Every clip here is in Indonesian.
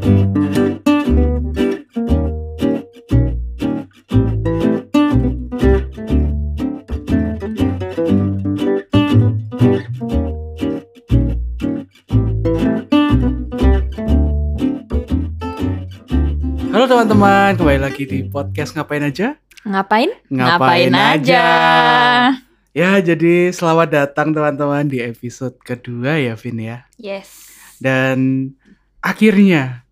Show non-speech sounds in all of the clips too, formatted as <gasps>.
Halo teman-teman, kembali lagi di podcast ngapain aja? Ngapain? Ngapain aja. Ya, jadi selamat datang teman-teman di episode kedua ya, Vin ya. Yes. Dan akhirnya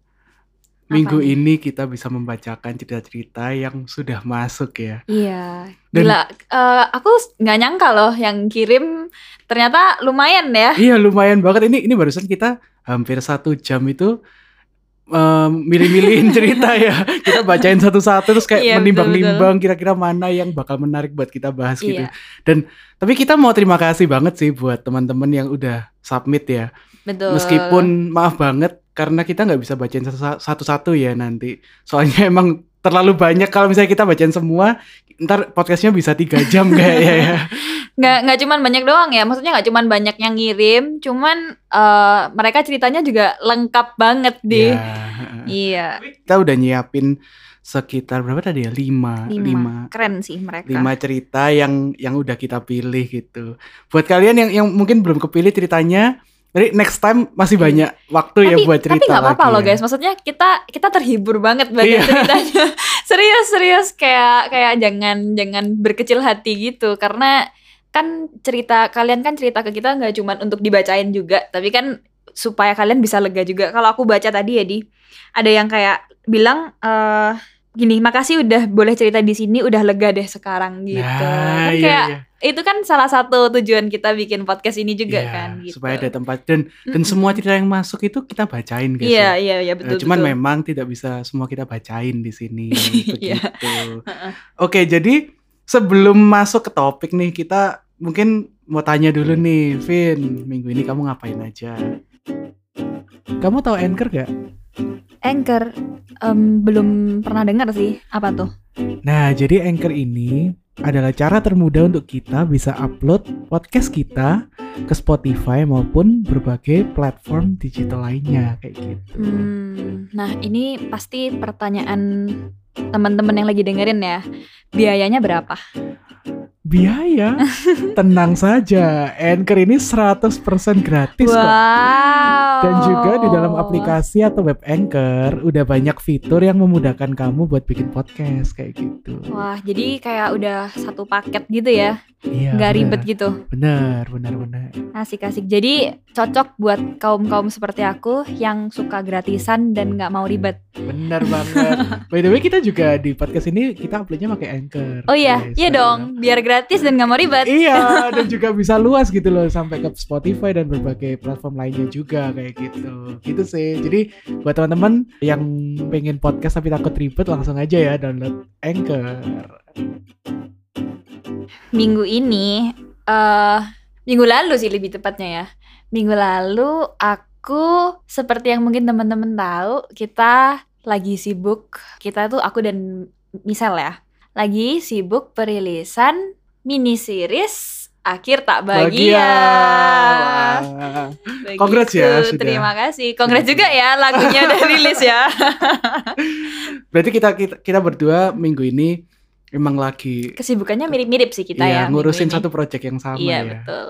minggu Apanya? ini kita bisa membacakan cerita-cerita yang sudah masuk ya. Iya. Dan- Gila. eh, aku nggak nyangka loh yang kirim ternyata lumayan ya. Iya, lumayan banget. Ini ini barusan kita hampir satu jam itu em, milih-milihin <laughs> cerita ya. Kita bacain satu-satu terus kayak Iya, menimbang-nimbang kira-kira mana yang bakal menarik buat kita bahas gitu. Iya. Dan tapi kita mau terima kasih banget sih buat teman-teman yang udah submit ya. Betul. Meskipun maaf banget karena kita nggak bisa bacain satu- satu-satu ya nanti. Soalnya <laughs> emang terlalu banyak kalau misalnya kita bacain semua, ntar podcastnya bisa tiga jam <laughs> kayaknya ya. nggak nggak cuman banyak doang ya. Maksudnya nggak cuman banyak yang ngirim, cuman eh, mereka ceritanya juga lengkap banget deh. Ya. <laughs> Iya. Kita udah nyiapin sekitar berapa tadi ya? Lima, Lima. lima, Keren sih mereka. lima cerita yang yang udah kita pilih gitu. Buat kalian yang yang mungkin belum kepilih ceritanya, jadi next time masih banyak waktu ya tapi buat cerita tapi nggak apa-apa loh ya. guys. Maksudnya kita kita terhibur banget baca Iya. ceritanya. <laughs> serius serius kayak kayak jangan jangan berkecil hati gitu karena kan cerita kalian kan cerita ke kita nggak cuma untuk dibacain juga tapi kan supaya kalian bisa lega juga. Kalau aku baca tadi ya di ada yang kayak bilang eh gini makasih udah boleh cerita di sini udah lega deh sekarang gitu. Nah, Kan iya, kayak iya. itu kan salah satu tujuan kita bikin podcast ini juga Iya, kan gitu. supaya ada tempat dan dan Mm-mm. semua cerita yang masuk itu kita bacain guys. Iya ya. iya iya Eh, betul Cuman betul. memang tidak bisa semua kita bacain di sini <laughs> Iya. begitu. Oke, jadi sebelum masuk ke topik nih kita mungkin mau tanya dulu nih, Vin, minggu ini kamu ngapain aja? Kamu tahu Anchor gak? Anchor em, belum pernah dengar sih apa tuh? Nah, jadi Anchor ini adalah cara termudah untuk kita bisa upload podcast kita ke Spotify maupun berbagai platform digital lainnya kayak gitu. Hmm, nah ini pasti pertanyaan teman-teman yang lagi dengerin ya. Biayanya berapa? Biaya, <laughs> tenang saja. Anchor ini 100% gratis kok. wow. Dan juga di dalam aplikasi atau web Anchor udah banyak fitur yang memudahkan kamu buat bikin podcast kayak gitu. Wah, jadi kayak udah satu paket gitu ya, Iya. nggak bener. ribet gitu. Bener, bener, bener. Asik-asik. Jadi cocok buat kaum-kaum seperti aku yang suka gratisan dan nggak mau ribet. Bener banget. <laughs> By the way, kita juga di podcast ini kita uploadnya pakai Anchor. Oh iya, guys. iya dong, biar gratis dan nggak mau ribet. Iya, <laughs> dan juga bisa luas gitu loh sampai ke Spotify dan berbagai platform lainnya juga kayak gitu. Gitu sih. Jadi buat teman-teman yang pengen podcast tapi takut ribet langsung aja ya download Anchor. minggu ini eh minggu lalu sih lebih tepatnya ya minggu lalu aku seperti yang mungkin teman-teman tahu kita lagi sibuk kita tuh aku dan misal ya lagi sibuk perilisan mini series akhir tak bahagia. Begitu. Congrats ya, sudah. Terima kasih. Congrats juga ya lagunya udah rilis ya. <laughs> Berarti kita, kita kita berdua minggu ini emang lagi Kesibukannya mirip-mirip sih kita ya, ya. ngurusin ini. satu project yang sama Iya ya. betul.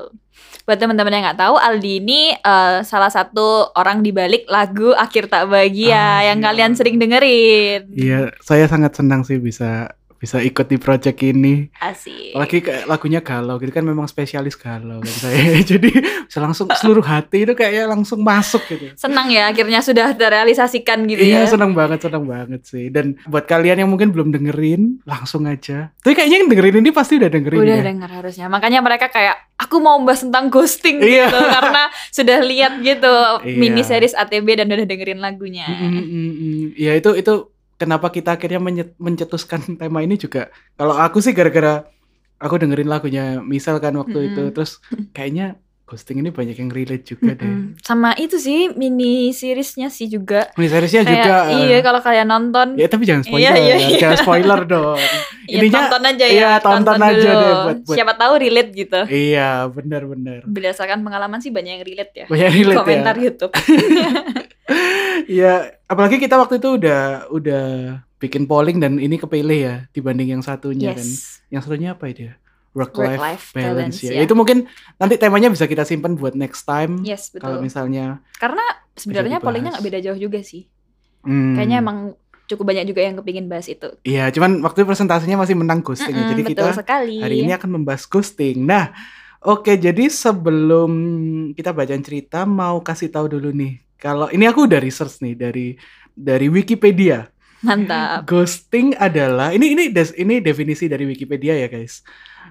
Buat teman-teman yang nggak tahu, Aldi ini eh, salah satu orang di balik lagu Akhir Tak Bahagia Ah, yang iya. kalian sering dengerin. Iya, saya sangat senang sih bisa bisa ikut di project ini. Asik. Apalagi kayak lagunya galau gitu kan memang spesialis galau kan saya. <laughs> Jadi bisa langsung seluruh hati itu kayaknya langsung masuk gitu. Senang ya akhirnya sudah terrealisasikan gitu Iya ya. senang banget senang banget sih dan buat kalian yang mungkin belum dengerin langsung aja. Tapi kayaknya yang dengerin ini pasti udah dengerin Udah ya. dengar harusnya. Makanya mereka kayak aku mau bahas tentang ghosting Iya. gitu karena sudah lihat gitu Iya. mini series ATB dan udah dengerin lagunya. Mm, mm, mm, mm. Ya itu itu kenapa kita akhirnya mencetuskan <laughs> tema ini juga. Kalau aku sih gara-gara aku dengerin lagunya misal kan waktu Mm-mm. itu terus kayaknya ghosting ini banyak yang relate juga deh. Mm-mm. Sama itu sih mini seriesnya sih juga. Ini seriesnya Kayak, juga. Iya kalau kalian nonton. Ya tapi jangan spoiler, Iya, iya, iya. jangan spoiler dong. <laughs> ya, Intinya tonton aja ya. iya, tonton aja dulu. deh buat- buat- Siapa tahu relate gitu. iya benar-benar. Berdasarkan pengalaman sih banyak yang relate ya. Banyak relate Komentar ya. YouTube. <laughs> Iya, apalagi kita waktu itu udah udah bikin polling dan ini kepilih ya dibanding yang satunya kan. yes. Yang satunya apa ya? Work life Work-life balance, balance, ya. ya. Itu mungkin nanti temanya bisa kita simpan buat next time. Yes, Kalau betul. misalnya Karena sebenarnya pollingnya nggak beda jauh juga sih. hmm, Kayaknya emang cukup banyak juga yang kepingin bahas itu. Iya, cuman waktu presentasinya masih menang ghosting ya. Mm-mm, Jadi betul kita sekali. hari ini akan membahas ghosting. Nah, oke jadi sebelum kita bacain cerita mau kasih tahu dulu nih. Kalau ini aku udah research nih dari dari Wikipedia. Mantap. Ghosting adalah ini ini des- ini definisi dari Wikipedia ya guys.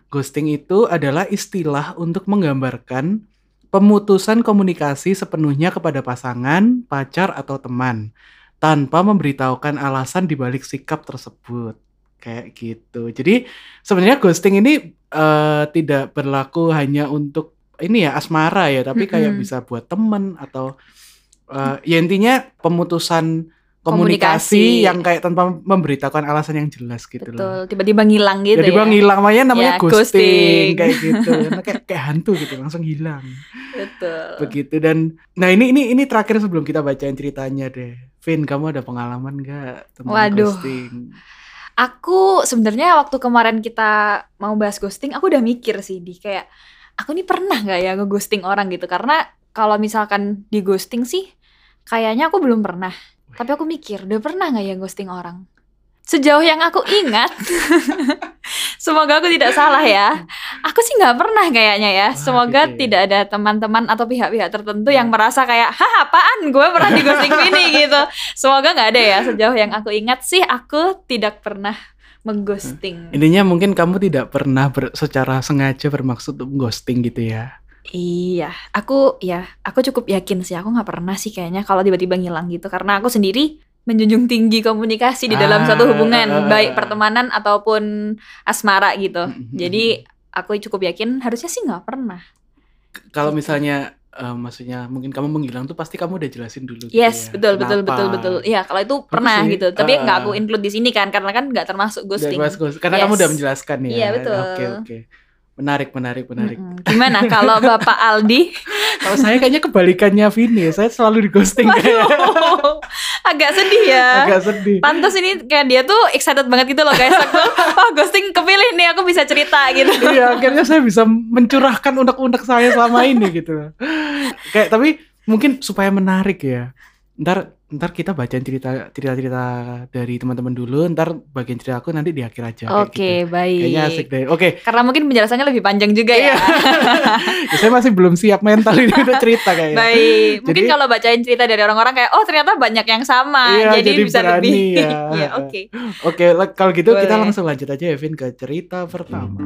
Ghosting itu adalah istilah untuk menggambarkan pemutusan komunikasi sepenuhnya kepada pasangan, pacar atau teman tanpa memberitahukan alasan di balik sikap tersebut. Kayak gitu. Jadi sebenarnya ghosting ini eh, tidak berlaku hanya untuk ini ya asmara ya, tapi kayak Mm-mm. bisa buat temen atau eh, ya intinya pemutusan komunikasi, Komunikasi. yang kayak tanpa memberitahukan alasan yang jelas gitu loh. Betul, tiba-tiba ngilang gitu Jadi ya. bang hilang makanya namanya Ya, ghosting, ghosting. kayak gitu. <laughs> Karena kayak kayak hantu gitu langsung hilang. Betul. Begitu dan nah ini ini ini terakhir sebelum kita bacain ceritanya deh. Vin, kamu ada pengalaman nggak tentang Waduh. ghosting? Aku sebenarnya waktu kemarin kita mau bahas ghosting, aku udah mikir sih di kayak aku nih pernah nggak ya nge-ghosting orang gitu karena kalau misalkan di ghosting sih kayaknya aku belum pernah. Tapi aku mikir, udah pernah nggak ya ghosting orang? Sejauh yang aku ingat, <laughs> semoga aku tidak salah ya. Aku sih nggak pernah kayaknya ya. Wah, Semoga gitu ya. tidak ada teman-teman atau pihak-pihak tertentu yang merasa kayak, hah apaan gue pernah di ghosting ini <laughs> gitu. Semoga nggak ada ya. Sejauh yang aku ingat sih, aku tidak pernah mengghosting. Intinya mungkin kamu tidak pernah ber- secara sengaja bermaksud untuk ghosting gitu ya. Iya, aku ya, aku cukup yakin sih. Aku nggak pernah sih kayaknya kalau tiba-tiba ngilang gitu. Karena aku sendiri menjunjung tinggi komunikasi di dalam Ah, satu hubungan, ah, baik ah. pertemanan ataupun asmara gitu. Mhm. Jadi aku cukup yakin harusnya sih nggak pernah. Kalau Gitu. misalnya eh, maksudnya mungkin kamu menghilang tuh pasti kamu udah jelasin dulu gitu Yes, ya. betul betul Kenapa? betul betul. Iya, kalau itu pernah sih. gitu. Tapi nggak Ah. aku include di sini kan karena kan nggak termasuk ghosting. ghost- Karena Yes. kamu udah menjelaskan ya. Iya, betul. Oke, oke. Menarik, menarik, menarik. Mm-mm. Gimana kalau Bapak Aldi? <laughs> Kalau saya kayaknya kebalikannya Vini, saya selalu di ghosting kayak <laughs> agak sedih ya. agak sedih. Pantas ini kayak dia tuh excited banget gitu loh guys. Aku, wah ghosting kepilih nih, aku bisa cerita gitu. <laughs> Iya, akhirnya saya bisa mencurahkan unek-unek saya selama ini gitu. Kayak tapi mungkin supaya menarik ya. Ntar ntar kita bacain cerita cerita cerita dari teman-teman dulu. Ntar bagian cerita aku nanti di akhir aja. Oke, gitu. baik. Kayaknya asik deh. Oke, Karena mungkin penjelasannya lebih panjang juga Iya. ya. <laughs> <laughs> ya, saya masih belum siap mental ini untuk cerita kayaknya. Baik. Mungkin Jadi- kalau bacain cerita dari orang-orang kayak oh ternyata banyak yang sama. Iya, jadi, jadi bisa berani lebih. ya. <laughs> Iya, oke. Oke, lah, kalau gitu kita Boleh. langsung lanjut aja Evin ke cerita pertama.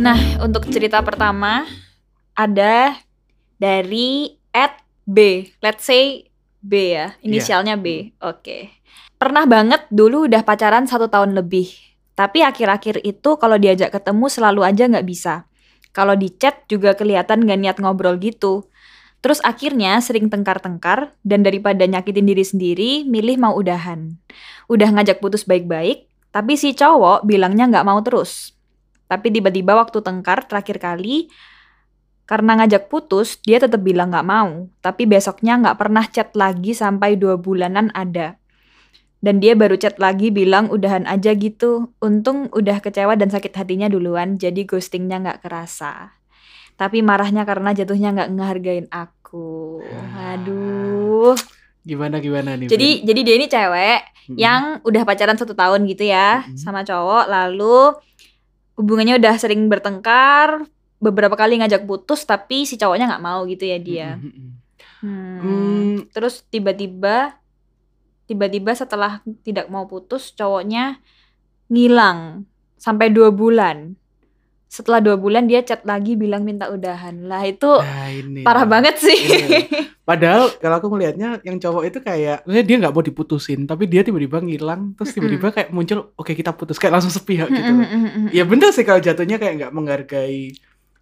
Nah, untuk cerita pertama ada dari at B. Let's say B ya, inisialnya B. Oke. Pernah banget dulu udah pacaran satu tahun lebih. Tapi akhir-akhir itu kalau diajak ketemu selalu aja nggak bisa. Kalau di chat juga kelihatan nggak niat ngobrol gitu. Terus akhirnya sering tengkar-tengkar dan daripada nyakitin diri sendiri, milih mau udahan. Udah ngajak putus baik-baik, tapi si cowok bilangnya nggak mau terus. Tapi tiba-tiba waktu tengkar terakhir kali, karena ngajak putus, dia tetap bilang nggak mau. Tapi besoknya nggak pernah chat lagi sampai dua bulanan ada. Dan dia baru chat lagi bilang udahan aja gitu. Untung udah kecewa dan sakit hatinya duluan, jadi ghostingnya nggak kerasa. Tapi marahnya karena jatuhnya nggak ngehargain aku. Aduh. Gimana gimana nih? Jadi jadi dia ini cewek Vin? yang udah pacaran satu tahun gitu ya Mm-mm. sama cowok lalu hubungannya udah sering bertengkar beberapa kali ngajak putus tapi si cowoknya nggak mau gitu ya dia Mm, mm, mm. Hmm. Hmm, terus tiba-tiba tiba-tiba setelah tidak mau putus cowoknya ngilang sampai dua bulan setelah dua bulan dia chat lagi bilang minta udahan lah itu Nah, ini. parah banget sih Iya. Padahal kalau aku melihatnya yang cowok itu kayak maksudnya dia nggak mau diputusin, tapi dia tiba-tiba ngilang, terus tiba-tiba kayak muncul, oke kita putus, kayak langsung sepihak gitu. Ya bener sih kalau jatuhnya kayak nggak menghargai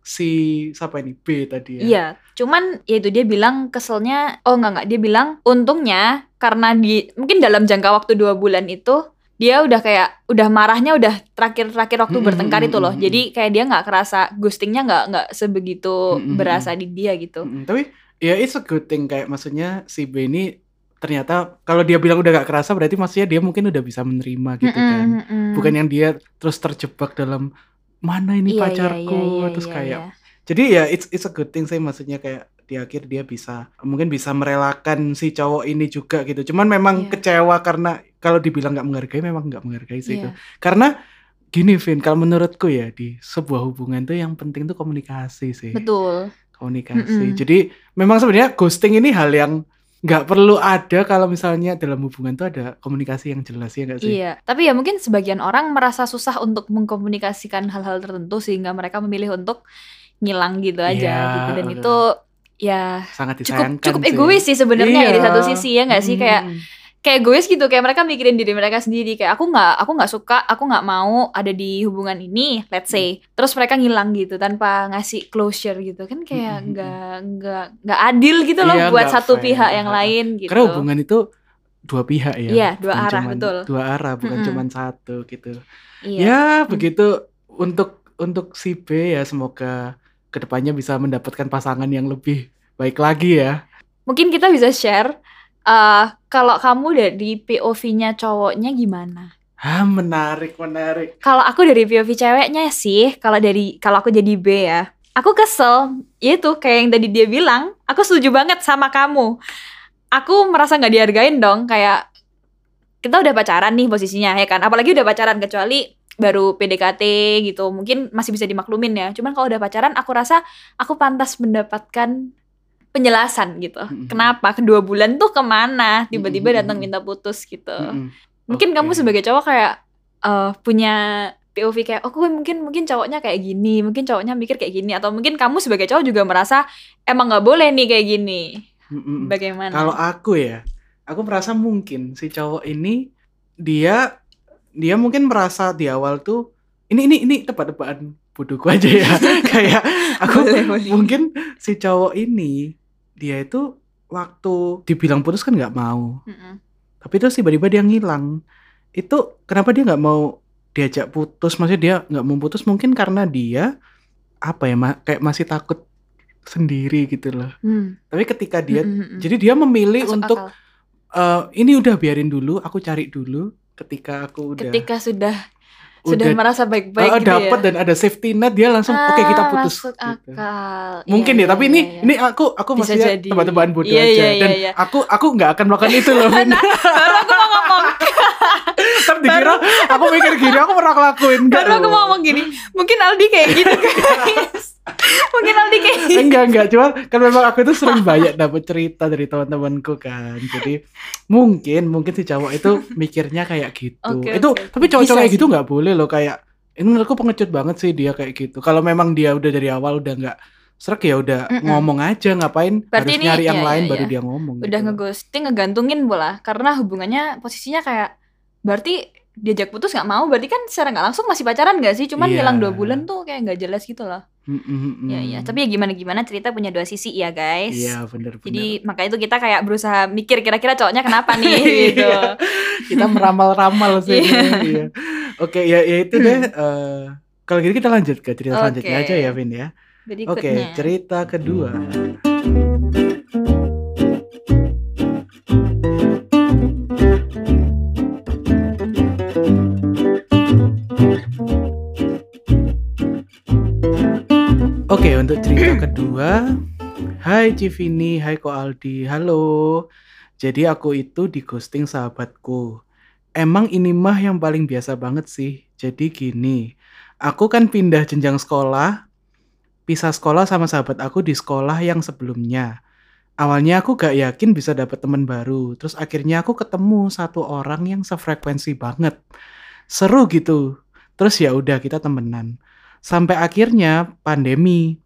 si siapa ini B tadi ya. Iya, cuman ya itu dia bilang keselnya, oh enggak enggak, dia bilang untungnya karena di mungkin dalam jangka waktu dua bulan itu dia udah kayak udah marahnya udah terakhir-terakhir waktu Mm-mm, bertengkar itu loh. Jadi kayak dia nggak kerasa ghostingnya nggak nggak sebegitu Mm-mm. berasa di dia gitu. Mm-mm, tapi ya it's a good thing kayak maksudnya si B ini ternyata kalau dia bilang udah gak kerasa berarti maksudnya dia mungkin udah bisa menerima gitu Mm-mm, kan. mm-mm. Bukan yang dia terus terjebak dalam mana ini Iya, iya, pacarku iya, iya, terus iya, kayak iya. Jadi ya it's it's a good thing sih maksudnya kayak di akhir dia bisa mungkin bisa merelakan si cowok ini juga gitu. Cuman memang Iya. kecewa karena kalau dibilang nggak menghargai memang nggak menghargai sih itu. Iya. Karena gini Vin, kalau menurutku ya di sebuah hubungan tuh yang penting tuh komunikasi sih. Betul. Komunikasi. Mm-mm. Jadi memang sebenarnya ghosting ini hal yang nggak perlu ada kalau misalnya dalam hubungan tuh ada komunikasi yang jelas ya nggak sih? Iya, tapi ya mungkin sebagian orang merasa susah untuk mengkomunikasikan hal-hal tertentu sehingga mereka memilih untuk ngilang gitu aja Iya, gitu dan betul. itu ya Sangat cukup cukup egois sih sebenarnya ya di Iya. satu sisi ya nggak sih kayak Mm. Kayak egois gitu kayak mereka mikirin diri mereka sendiri kayak aku nggak aku nggak suka aku nggak mau ada di hubungan ini let's say terus mereka ngilang gitu tanpa ngasih closure gitu kan kayak Mm-mm. nggak nggak nggak adil gitu loh Iya, buat satu fair. pihak yang lain gitu Karena hubungan itu dua pihak ya. Iya, dua bukan arah, cuman- betul. Dua arah, bukan Mm-mm. cuma satu gitu. iya Ya, begitu untuk untuk si B ya semoga ke depannya bisa mendapatkan pasangan yang lebih baik lagi ya. mungkin kita bisa share eh kalau kamu dari POV-nya cowoknya gimana Ah, menarik, menarik. Kalau aku dari POV ceweknya sih, kalau dari kalau aku jadi B ya, aku kesel. Itu kayak yang tadi dia bilang, aku setuju banget sama kamu. Aku merasa nggak dihargain dong, kayak kita udah pacaran nih posisinya ya kan. Apalagi udah pacaran kecuali baru PDKT gitu, mungkin masih bisa dimaklumin ya. Cuman kalau udah pacaran, aku rasa aku pantas mendapatkan penjelasan gitu. Mm-mm. Kenapa kedua bulan tuh ke mana? Tiba-tiba Mm-mm. datang minta putus gitu. Mm-mm. Mungkin kamu sebagai cowok kayak eh, punya POV kayak oh gue mungkin mungkin cowoknya kayak gini, mungkin cowoknya mikir kayak gini atau mungkin kamu sebagai cowok juga merasa emang nggak boleh nih kayak gini. Mm-mm. Bagaimana? Kalau aku ya, aku merasa mungkin si cowok ini dia dia mungkin merasa di awal tuh ini ini ini tebak-tebakan bodohku aja ya. <laughs> Kayak aku Boleh, boleh. mungkin si cowok ini dia itu waktu dibilang putus kan nggak mau. Mm-mm. Tapi terus tiba-tiba dia ngilang. Itu kenapa dia nggak mau diajak putus? Maksudnya dia nggak mau putus mungkin karena dia apa ya ma- kayak masih takut sendiri gitu loh. Hmm. Tapi ketika dia Mm-mm, mm-mm. jadi dia memilih Masuk untuk akal. eh, ini udah biarin dulu, aku cari dulu ketika aku udah ketika sudah sudah udah merasa baik-baik eh, gitu dapat ya. dan ada safety net dia langsung oke kita Ah, putus Masuk gitu. akal. Mungkin Iya, ya, tapi iya, ini iya, iya. ini aku aku Bisa maksudnya jadi. tebak-tebakan bodoh Iya, aja iya, iya, dan iya. aku aku nggak akan melakukan itu loh. <laughs> Vin. baru aku mau ngomong, Ntar dikira aku mikir gini aku pernah ngelakuin baru aku mau ngomong gini. Mungkin Aldi kayak gitu guys. <laughs> mungkin Aldi kayak gitu. enggak enggak cuma kan memang aku tuh sering banyak dapat cerita dari teman-temanku kan jadi mungkin mungkin si cowok itu mikirnya kayak gitu Oke, itu tapi cowok-cowok kayak gitu nggak boleh loh kayak ini menurutku pengecut banget sih dia kayak gitu kalau memang dia udah dari awal udah nggak serak ya udah Mm-mm. ngomong aja ngapain Berarti harus ini- nyari yang iya, lain iya, baru iya. dia ngomong udah gitu ngeghosting ngegantungin bola karena hubungannya posisinya kayak berarti diajak putus nggak mau berarti kan secara nggak langsung masih pacaran nggak sih cuman Iya. hilang dua bulan tuh kayak nggak jelas gitu loh Mm, mm, mm. ya ya tapi ya gimana gimana cerita punya dua sisi ya guys iya bener bener jadi makanya itu kita kayak berusaha mikir kira-kira cowoknya kenapa nih <laughs> gitu Iya. kita meramal-ramal sih Iya. iya. oke ya ya itu deh eh, kalau gitu kita lanjut ke cerita Oke. selanjutnya aja ya Vin ya Oke, cerita kedua. Untuk cerita kedua. Hai Civini, hai Ko Aldi. Halo. Jadi aku itu di ghosting sahabatku. Emang ini mah yang paling biasa banget sih. Jadi gini, aku kan pindah jenjang sekolah pisah sekolah sama sahabat aku di sekolah yang sebelumnya. Awalnya aku gak yakin bisa dapet teman baru, terus akhirnya aku ketemu satu orang yang sefrekuensi banget. Seru gitu. Terus ya udah kita temenan. Sampai akhirnya pandemi.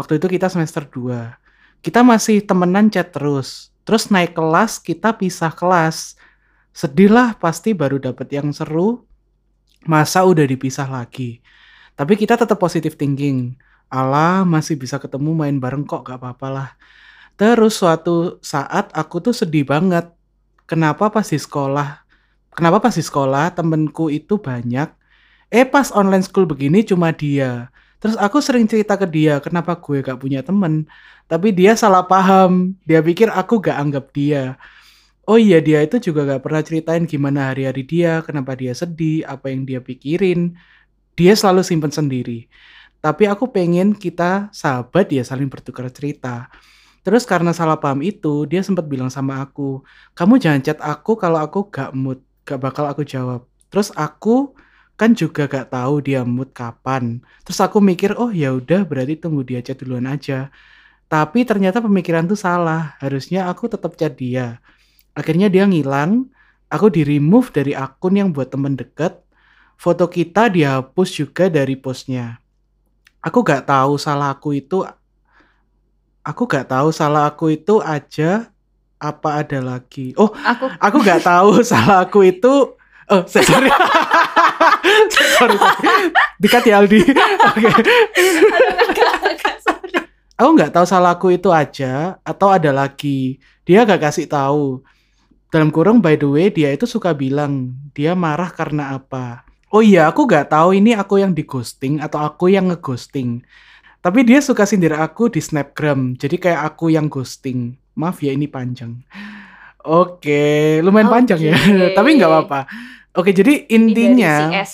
Waktu itu kita semester 2. Kita masih temenan chat terus. Terus naik kelas, kita pisah kelas. Sedih lah pasti baru dapet yang seru. Masa udah dipisah lagi. Tapi kita tetap positive thinking. Allah masih bisa ketemu main bareng kok gak apa-apa lah. Terus suatu saat aku tuh sedih banget. Kenapa pas di sekolah? Kenapa pas di sekolah temenku itu banyak Eh pas online school begini cuma dia. Terus aku sering cerita ke dia kenapa gue gak punya temen. Tapi dia salah paham. Dia pikir aku gak anggap dia. Oh iya dia itu juga gak pernah ceritain gimana hari-hari dia, kenapa dia sedih, apa yang dia pikirin. Dia selalu simpen sendiri. Tapi aku pengen kita sahabat ya saling bertukar cerita. Terus karena salah paham itu, dia sempat bilang sama aku, kamu jangan chat aku kalau aku gak mood, gak bakal aku jawab. Terus aku kan juga gak tahu dia mood kapan. Terus aku mikir, oh ya udah berarti tunggu dia chat duluan aja. Tapi ternyata pemikiran tuh salah. Harusnya aku tetap chat dia. Akhirnya dia ngilang. Aku di remove dari akun yang buat temen deket. Foto kita dihapus juga dari postnya. Aku gak tahu salah aku itu. Aku gak tahu salah aku itu aja apa ada lagi. Oh, Aku aku gak tahu <laughs> salah aku itu. Oh, sorry. <laughs> <laughs> sorry, sorry. Dikat ya Aldi. <laughs> Oke. Aku nggak tahu salahku itu aja atau ada lagi. Dia gak kasih tahu. Dalam kurung by the way dia itu suka bilang dia marah karena apa. Oh iya aku gak tahu ini aku yang di ghosting atau aku yang ngeghosting. Tapi dia suka sindir aku di snapgram. Jadi kayak aku yang ghosting. Maaf ya ini panjang. Oke, lumayan panjang ya. <laughs> Tapi nggak apa-apa. Oke, jadi intinya Dari CS.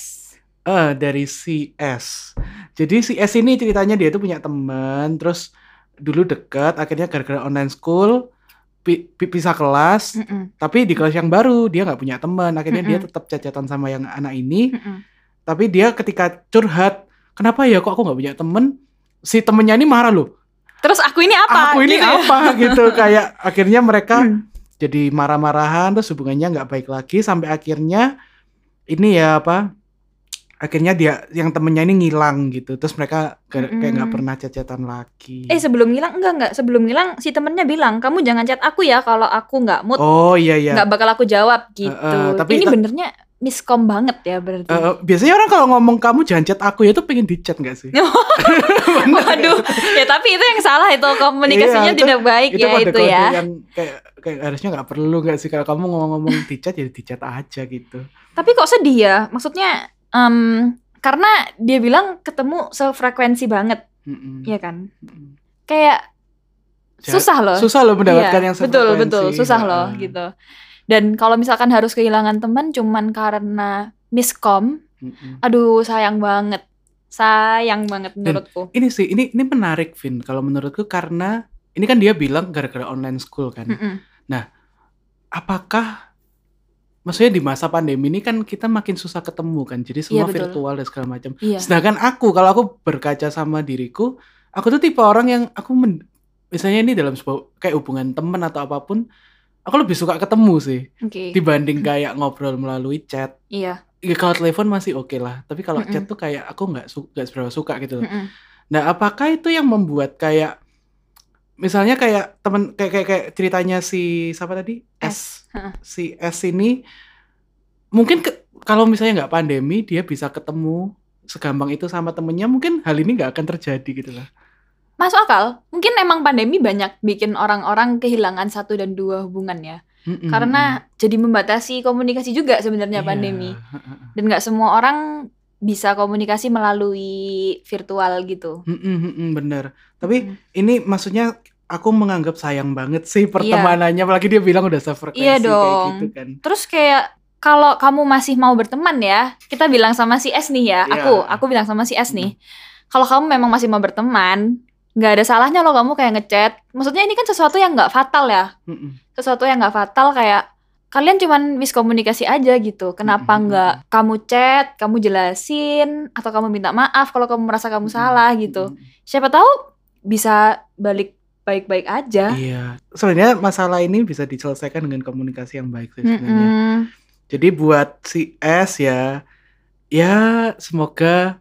Eh, dari si S. Jadi si S ini ceritanya dia tuh punya teman, terus dulu deket, akhirnya gara-gara online school pi- pi- pisah kelas, Mm-mm, tapi di kelas yang baru dia nggak punya teman, akhirnya dia Mm-mm. tetap cacatan sama yang anak ini, mm-mm. tapi dia ketika curhat, kenapa ya kok aku nggak punya teman? Si temennya ini marah loh. Terus aku ini apa? Aku ini Gitu ya? apa gitu kayak akhirnya mereka Hmm. Jadi marah-marahan terus hubungannya nggak baik lagi sampai akhirnya ini ya apa akhirnya dia yang temennya ini ngilang gitu. Terus mereka kayak kayak nggak pernah cecetan lagi. Eh sebelum ngilang enggak enggak. Sebelum ngilang si temennya bilang kamu jangan chat aku ya kalau aku nggak mood oh iya iya. nggak bakal aku jawab gitu. eh, tapi ini ta- benernya miskom banget ya berarti. Eh, biasanya orang kalau ngomong kamu jangan chat aku ya tuh pengen di chat nggak sih <laughs> Waduh, ya tapi itu yang salah itu komunikasinya Iya, itu- tidak baik ya itu kode-kode ya. yang kayak kayak harusnya nggak perlu nggak sih kalau kamu ngomong-ngomong di chat ya di chat aja gitu Tapi kok sedih ya? Maksudnya em, karena dia bilang ketemu sefrekuensi banget, Mm-mm. ya kan? Kayak susah loh. susah loh mendapatkan Iya, yang betul sefrekuensi. betul susah Heeh. loh gitu. Dan kalau misalkan harus kehilangan teman cuman karena miskom, Mm-mm. aduh sayang banget, sayang banget menurutku. ini sih ini ini menarik Vin kalau menurutku karena ini kan dia bilang gara-gara online school kan Mm-mm. apakah maksudnya di masa pandemi ini kan kita makin susah ketemu kan jadi semua Iya, virtual dan segala macam Iya. sedangkan aku kalau aku berkaca sama diriku aku tuh tipe orang yang aku men- misalnya ini dalam sebuah kayak hubungan teman atau apa pun aku lebih suka ketemu sih Oke. dibanding kayak ngobrol melalui chat Iya. ya, kalau telepon masih oke lah tapi kalau Mm-mm. chat tuh kayak aku nggak su- nggak seberapa suka gitu loh. Mm-mm. Nah, apakah itu yang membuat kayak misalnya kayak temen kayak kayak, kayak ceritanya si siapa tadi? S. Heeh. Si S ini mungkin ke- kalau misalnya nggak pandemi dia bisa ketemu segampang itu sama temennya mungkin hal ini nggak akan terjadi gitu lah. Masuk akal. Mungkin emang pandemi banyak bikin orang-orang kehilangan satu dan dua hubungan ya. Mm-mm, Karena jadi membatasi komunikasi juga sebenarnya Iya. pandemi. <laughs> Dan nggak semua orang bisa komunikasi melalui virtual gitu. Mm-mm, bener. Tapi Mm. ini maksudnya aku menganggap sayang banget sih pertemanannya apalagi dia bilang udah sefrekuensi Iya kayak dong. gitu kan. Terus kayak kalau kamu masih mau berteman ya, kita bilang sama si S nih ya, Iya. aku aku bilang sama si S nih. Kalau kamu memang masih mau berteman, nggak ada salahnya loh kamu kayak ngechat. Maksudnya ini kan sesuatu yang nggak fatal ya, Mm-mm. sesuatu yang nggak fatal kayak kalian cuman miskomunikasi aja gitu. Kenapa nggak kamu chat, kamu jelasin, atau kamu minta maaf kalau kamu merasa kamu salah gitu. Mm-mm. Siapa tahu bisa balik baik-baik aja. Iya, sebenarnya masalah ini bisa diselesaikan dengan komunikasi yang baik sih sebenarnya. Mm-mm. Jadi buat si S ya, ya semoga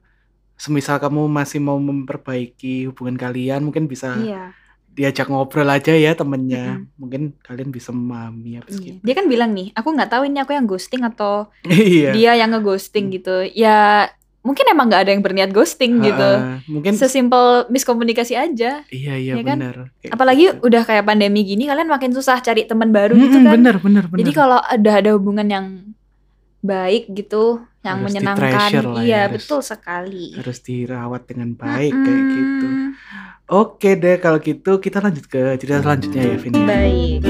semisal kamu masih mau memperbaiki hubungan kalian mungkin bisa Iya. diajak ngobrol aja ya temennya Mm-mm. mungkin kalian bisa memahami apa Iya. gitu Dia kan bilang nih, aku nggak tahu ini aku yang ghosting atau iya dia yang ngeghosting gitu. Ya mungkin emang nggak ada yang berniat ghosting gitu. Ah, mungkin Sesimpel miskomunikasi aja. iya iya ya kan? benar Apalagi gitu. udah kayak pandemi gini, kalian makin susah cari teman baru Mm-mm, gitu kan. bener bener bener Jadi kalau ada ada hubungan yang baik gitu, yang Harus menyenangkan, ya, iya harus- betul sekali. harus dirawat dengan baik kayak gitu oke deh kalau gitu kita lanjut ke cerita selanjutnya ya Vin ya. Baik.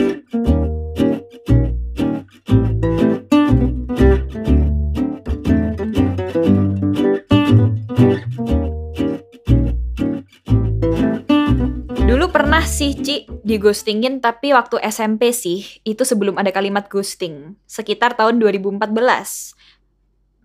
Dulu pernah sih Ci di ghostingin tapi waktu SMP sih itu sebelum ada kalimat ghosting sekitar tahun 2014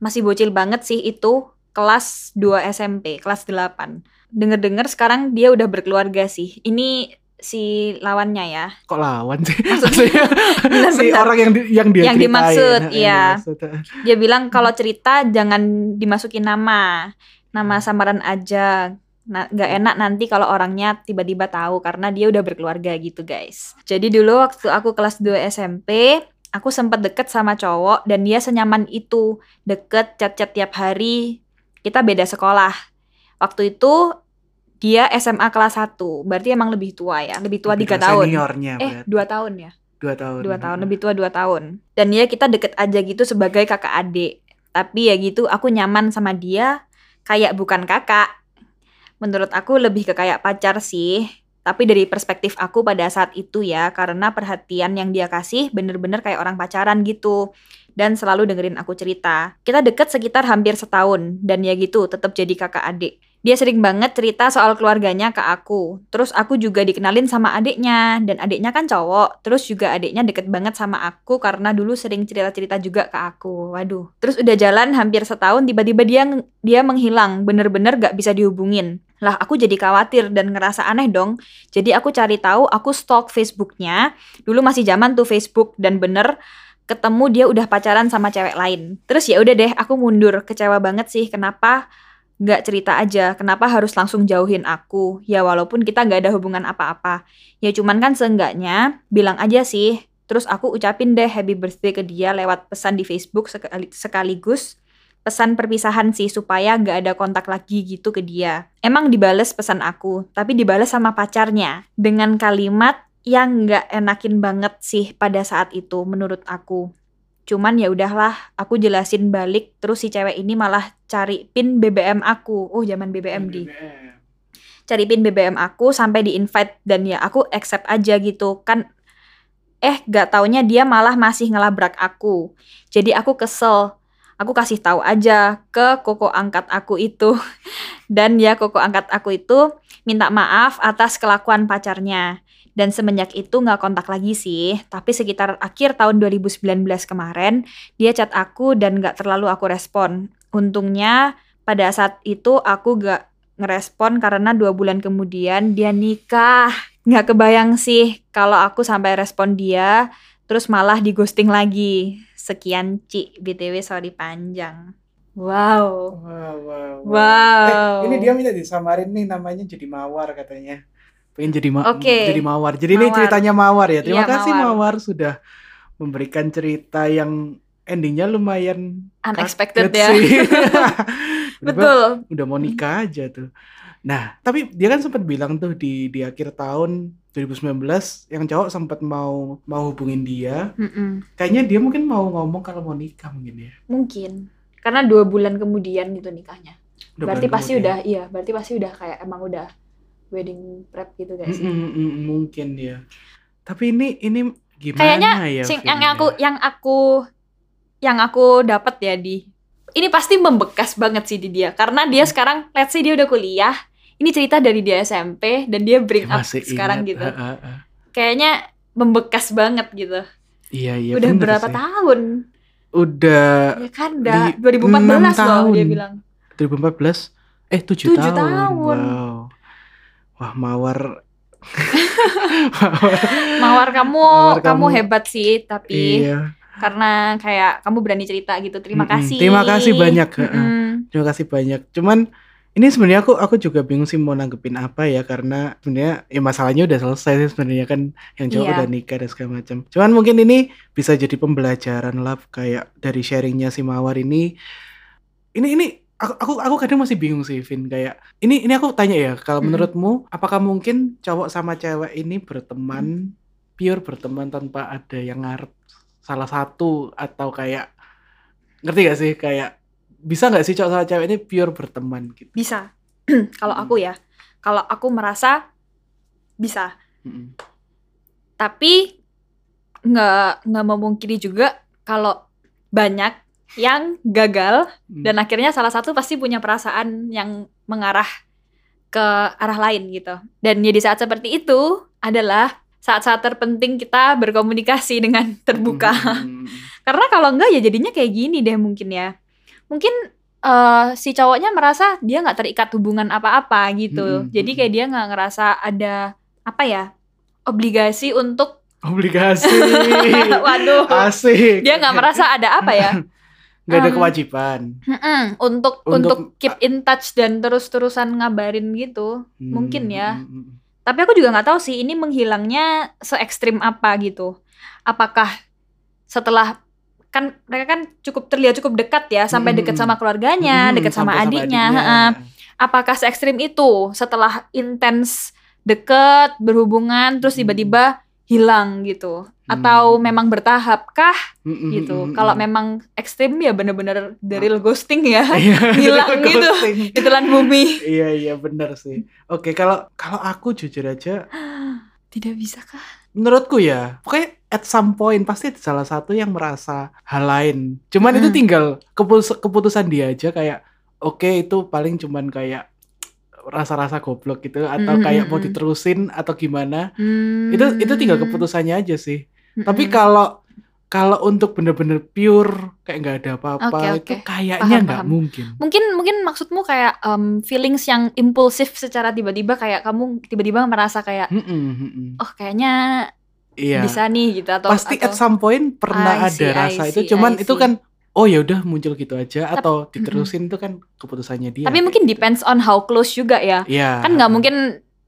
masih bocil banget sih itu kelas 2 SMP kelas 8 denger-denger sekarang dia udah berkeluarga sih. Ini si lawannya ya. Kok lawan sih? Maksudnya- <laughs> Maksudnya <laughs> si orang yang di- yang dia Yang ceritain. dimaksud, iya. dia bilang kalau cerita jangan dimasukin nama. Nama samaran aja. Nah nggak enak nanti kalau orangnya tiba-tiba tahu karena dia udah berkeluarga gitu guys. Jadi dulu waktu aku kelas 2 SMP aku sempat deket sama cowok dan dia senyaman itu. Deket chat-chat tiap hari. Kita beda sekolah. Waktu itu dia SMA kelas 1 berarti emang lebih tua ya? Lebih tua tiga tahun. seniornya eh dua tahun ya? Dua tahun. Dua tahun lebih tua dua tahun. Dan ya kita deket aja gitu sebagai kakak adik. Tapi ya gitu aku nyaman sama dia kayak bukan kakak. Menurut aku lebih ke kayak pacar sih tapi dari perspektif aku pada saat itu ya karena perhatian yang dia kasih bener-bener kayak orang pacaran gitu dan selalu dengerin aku cerita kita deket sekitar hampir setahun dan ya gitu tetap jadi kakak adik dia sering banget cerita soal keluarganya ke aku. Terus aku juga dikenalin sama adiknya. Dan adiknya kan cowok. Terus juga adiknya deket banget sama aku karena dulu sering cerita-cerita juga ke aku. Waduh. Terus udah jalan hampir setahun tiba-tiba dia dia menghilang. Bener-bener gak bisa dihubungin. Lah aku jadi khawatir dan ngerasa aneh dong. Jadi aku cari tahu, aku stalk Facebooknya. Dulu masih zaman tuh Facebook dan bener ketemu dia udah pacaran sama cewek lain. Terus ya udah deh, aku mundur. Kecewa banget sih kenapa nggak cerita aja kenapa harus langsung jauhin aku ya walaupun kita nggak ada hubungan apa-apa ya cuman kan seenggaknya bilang aja sih terus aku ucapin deh happy birthday ke dia lewat pesan di Facebook sekali- sekaligus pesan perpisahan sih supaya nggak ada kontak lagi gitu ke dia emang dibales pesan aku tapi dibales sama pacarnya dengan kalimat yang nggak enakin banget sih pada saat itu menurut aku Cuman ya udahlah, aku jelasin balik terus si cewek ini malah cari pin BBM aku. Oh, zaman BBM di. Cari pin BBM aku sampai di invite dan ya aku accept aja gitu. Kan eh gak taunya dia malah masih ngelabrak aku. Jadi aku kesel. Aku kasih tahu aja ke koko angkat aku itu. <laughs> Dan ya koko angkat aku itu minta maaf atas kelakuan pacarnya. Dan semenjak itu nggak kontak lagi sih, tapi sekitar akhir tahun 2019 kemarin, dia chat aku dan nggak terlalu aku respon. Untungnya pada saat itu aku nggak ngerespon karena dua bulan kemudian dia nikah. Nggak kebayang sih kalau aku sampai respon dia, terus malah di ghosting lagi. Sekian Ci, BTW sorry panjang. Wow. Wow, wow, Wow. Eh, ini dia minta disamarin nih namanya jadi mawar katanya. Pengen jadi ma Oke. jadi mawar. Jadi ini Mawar. ceritanya mawar ya. Terima Iya, kasih Mawar. mawar. sudah memberikan cerita yang endingnya lumayan Unexpected ya. sih. <laughs> Betul. Udah mau nikah aja tuh. Nah, tapi dia kan sempat bilang tuh di di akhir tahun 2019 yang cowok sempat mau mau hubungin dia. Mm-mm. Kayaknya dia mungkin mau ngomong kalau mau nikah mungkin ya. Mungkin. Karena dua bulan kemudian gitu nikahnya. Udah berarti pasti kemudian. udah iya berarti pasti udah kayak emang udah wedding prep gitu guys Mm, mm, mm, mungkin ya. Tapi ini ini gimana kayaknya ya? sing- yang ya? aku yang aku yang aku dapat ya di ini pasti membekas banget sih di dia karena dia Hmm. sekarang let's say dia udah kuliah ini cerita dari dia SMP dan dia bring Dia up sekarang ingat. gitu Ah, ah, ah. kayaknya membekas banget gitu Iya iya. udah berapa sih. tahun Udah ya kan udah di 2014 enam loh tahun. dia bilang 2014 eh 7 Tujuh tahun. tahun. Wow. Wah, mawar. <laughs> mawar kamu Mawar kamu kamu. hebat sih tapi iya. karena kayak kamu berani cerita gitu terima Mm-mm. kasih Terima kasih banyak, heeh. Mm-mm. Terima kasih banyak. Cuman Ini sebenarnya aku aku juga bingung sih mau nanggepin apa ya karena sebenarnya ya masalahnya udah selesai sih sebenarnya kan yang cowok Iya. udah nikah dan segala macam. Cuman mungkin ini bisa jadi pembelajaran lah kayak dari sharingnya si Mawar ini. Ini ini aku aku aku kadang masih bingung sih Vin kayak ini ini aku tanya ya kalau Mm-mm. menurutmu apakah mungkin cowok sama cewek ini berteman pure berteman tanpa ada yang ngarep salah satu atau kayak ngerti gak sih kayak bisa nggak sih cowok sama cewek ini pure berteman gitu? Bisa. <clears throat> Kalau aku ya, kalau aku merasa bisa. Tapi nggak nggak memungkiri juga kalau banyak yang gagal Hmm. dan akhirnya salah satu pasti punya perasaan yang mengarah ke arah lain gitu. Dan ya di saat seperti itu adalah saat-saat terpenting kita berkomunikasi dengan terbuka. Mm-mm. <laughs> Karena kalau enggak ya jadinya kayak gini deh mungkin ya. Mungkin eh, si cowoknya merasa dia nggak terikat hubungan apa-apa gitu. Mm-mm, Jadi kayak dia nggak ngerasa ada apa ya obligasi untuk Obligasi. <laughs> waduh Asik. dia nggak merasa ada apa ya <clears throat> Nggak ada Um, kewajiban. Untuk Untuk- untuk keep in touch dan terus-terusan ngabarin gitu. mungkin ya. Mm, mm, mm. Tapi aku juga nggak tahu sih ini menghilangnya se ekstrim apa gitu. Apakah setelah kan mereka kan cukup terlihat cukup dekat ya sampai dekat sama keluarganya, Mm, dekat sama sampai adiknya. heeh. Apakah se ekstrim itu setelah intens deket berhubungan terus Mm. tiba-tiba hilang gitu? Atau Hmm. memang bertahap kah Mm, mm, gitu? mm, Kalau memang ekstrim ya bener-bener the real ghosting ya. <laughs> Iya, hilang gitu. Ditelan bumi. Iya iya benar sih. Oke kalau kalau aku jujur aja, <gasps> Tidak bisa kah? menurutku ya, pokoknya at some point pasti salah satu yang merasa hal lain. Cuman itu Mm. tinggal keputus- keputusan dia aja kayak, oke itu paling cuman kayak rasa-rasa goblok gitu atau Mm, kayak mm, mau mm. diterusin atau gimana. Hmm. Itu itu tinggal keputusannya aja sih. Tapi Mm-mm. kalau kalau untuk bener-bener pure kayak nggak ada apa-apa Oke, itu oke. kayaknya nggak mungkin. mungkin mungkin maksudmu kayak em, feelings yang impulsif secara tiba-tiba kayak kamu tiba-tiba merasa kayak Mm-mm, mm-mm. oh kayaknya Iya. bisa nih gitu atau Pasti atau at some point pernah I ada see, I rasa itu. see, Cuman I itu kan oh ya udah muncul gitu aja Tap- atau diterusin itu kan keputusannya dia. tapi mungkin depends on how close juga ya Iya. kan nggak mungkin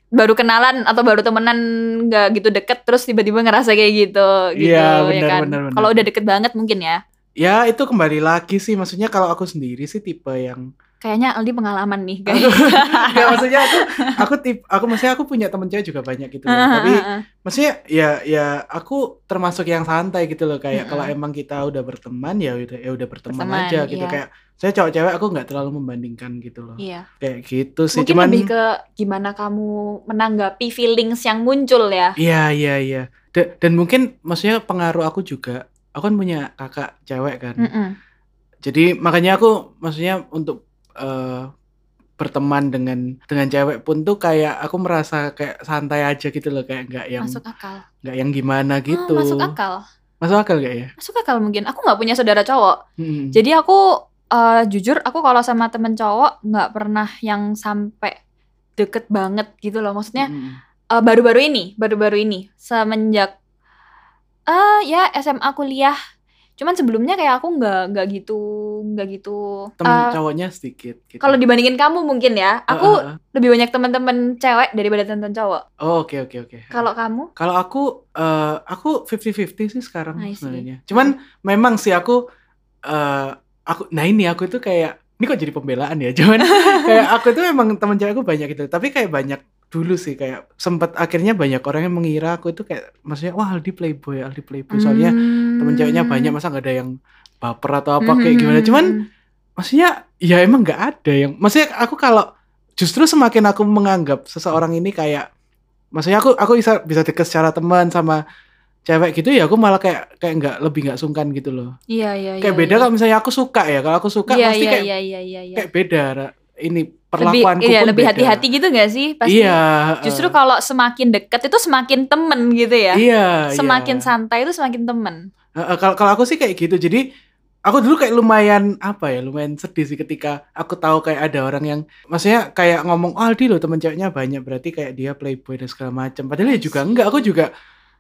baru kenalan atau baru temenan nggak gitu deket terus tiba-tiba ngerasa kayak gitu gitu Iya, benar, ya kan kalau udah deket banget mungkin ya Ya itu kembali lagi sih. Maksudnya kalau aku sendiri sih tipe yang kayaknya Aldi pengalaman nih <laughs> guys Enggak maksudnya aku aku tip aku maksudnya aku punya temen cewek juga banyak gitu loh. Tapi maksudnya ya ya aku termasuk yang santai gitu loh kayak kalau emang kita udah berteman ya udah ya udah berteman, Berteman, aja gitu iya. kayak saya cowok cewek aku nggak terlalu membandingkan gitu loh. iya Kayak gitu sih. mungkin Cuman lebih ke gimana kamu menanggapi feelings yang muncul ya Iya iya iya. Da- Dan, mungkin maksudnya pengaruh aku juga. Aku kan punya kakak cewek kan. Mm-mm. Jadi makanya aku maksudnya untuk eh, berteman dengan dengan cewek pun tuh kayak aku merasa kayak santai aja gitu loh kayak nggak yang masuk akal nggak yang gimana Ah, gitu. masuk akal Masuk akal gak ya? masuk akal mungkin aku nggak punya saudara cowok Mm-mm. jadi aku eh, jujur aku kalau sama temen cowok nggak pernah yang sampai deket banget gitu loh maksudnya Mm-mm. eh, baru-baru ini baru-baru ini semenjak eh ya SMA kuliah cuman sebelumnya kayak aku nggak nggak gitu nggak gitu temen eh, cowoknya sedikit. Gitu. kalau dibandingin kamu mungkin ya aku Ah, ah, ah. lebih banyak teman-teman cewek daripada teman-teman cowok Oh oke oke oke. kalau kamu Kalau aku eh aku 50-50 sih sekarang see. sebenarnya. Cuman memang sih aku eh aku nah ini aku itu kayak ini kok jadi pembelaan ya. <laughs> Cuman kayak aku itu memang teman cewekku banyak gitu. Tapi kayak banyak dulu sih kayak sempat akhirnya banyak orang yang mengira aku itu kayak maksudnya wah Aldi playboy, Aldi playboy. Soalnya teman ceweknya banyak masa nggak ada yang baper atau apa kayak gimana. Cuman maksudnya ya emang nggak ada yang maksudnya aku kalau justru semakin aku menganggap seseorang ini kayak maksudnya aku aku bisa bisa deket secara teman sama cewek gitu ya aku malah kayak kayak nggak lebih nggak sungkan gitu loh iya iya kayak iya, beda iya. kalau misalnya aku suka ya kalau aku suka iya, pasti iya, kayak iya iya iya iya kayak beda Ra. Ini lebih iya, pun lebih hati-hati gitu gak sih? Pasti iya justru eh, kalau semakin dekat itu semakin temen gitu ya? Iya semakin iya. santai itu semakin temen? Eh, eh, kalau kalau aku sih kayak gitu. Jadi aku dulu kayak lumayan apa ya lumayan sedih sih ketika aku tahu kayak ada orang yang maksudnya kayak ngomong oh Aldi loh teman ceweknya banyak. Berarti kayak dia playboy dan segala macam padahal ya juga enggak. Aku juga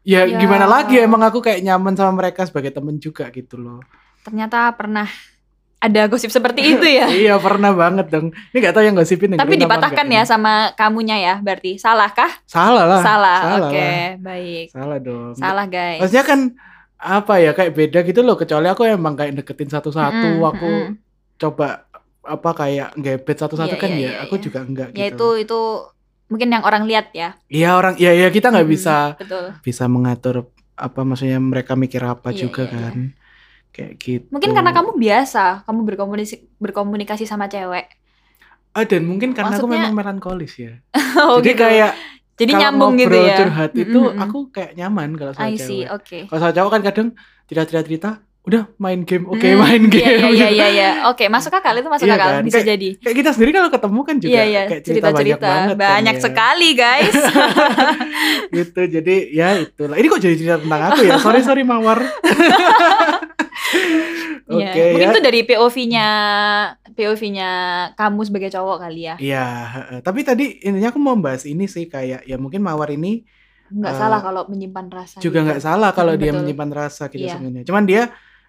ya, Ya. gimana lagi emang aku kayak nyaman sama mereka sebagai temen juga gitu loh. Ternyata pernah ada gosip seperti itu ya. <laughs> iya pernah banget dong. Ini gak tahu yang gosipin Tapi dengerin apa dipatahkan ya ini. sama kamunya ya, berarti salahkah? Salah lah. Salah. salah Oke, lah. baik. Salah dong. Salah guys. Maksudnya kan apa ya kayak beda gitu loh kecuali aku emang kayak deketin satu-satu Mm-mm, aku mm-mm. coba apa kayak gebet satu-satu Iya, kan iya, ya iya, aku iya. juga enggak Ya gitu. itu itu mungkin yang orang lihat ya. Iya orang ya ya kita nggak Mm-mm, bisa Betul. bisa mengatur apa maksudnya mereka mikir apa Iya, juga iya, iya. kan. Kayak gitu. Mungkin karena kamu biasa, kamu berkomunikasi berkomunikasi sama cewek. Ah, dan mungkin karena aku Maksudnya- memang melankolis ya. <laughs> oh, Jadi gitu. kayak Jadi kalau nyambung gitu ya. curhat itu mm. aku kayak nyaman kalau sama I see, cewek. oke. Kalau sama cowok kan kadang cerita-cerita udah main game, oke Hmm, main Iya game. iya iya gitu. iya iya. Oke, masuk akal itu masuk Iya akal, kan? bisa Kayak- jadi. Kayak kita sendiri kalau ketemu kan juga Iya iya, kayak cerita banyak cerita-cerita banget kan banyak ya. sekali, guys. <laughs> gitu. Jadi ya itulah. Ini kok jadi cerita tentang aku ya? Sorry sorry Mawar. <laughs> Iya. Oke Mungkin ya. itu dari POV-nya POV-nya kamu sebagai cowok kali ya. Iya, tapi tadi intinya aku mau bahas ini sih kayak ya mungkin Mawar ini Nggak Eh, salah kalau menyimpan rasa. juga gitu. nggak salah kalau Mm, dia betul. menyimpan rasa gitu Iya. sebenarnya. Cuman dia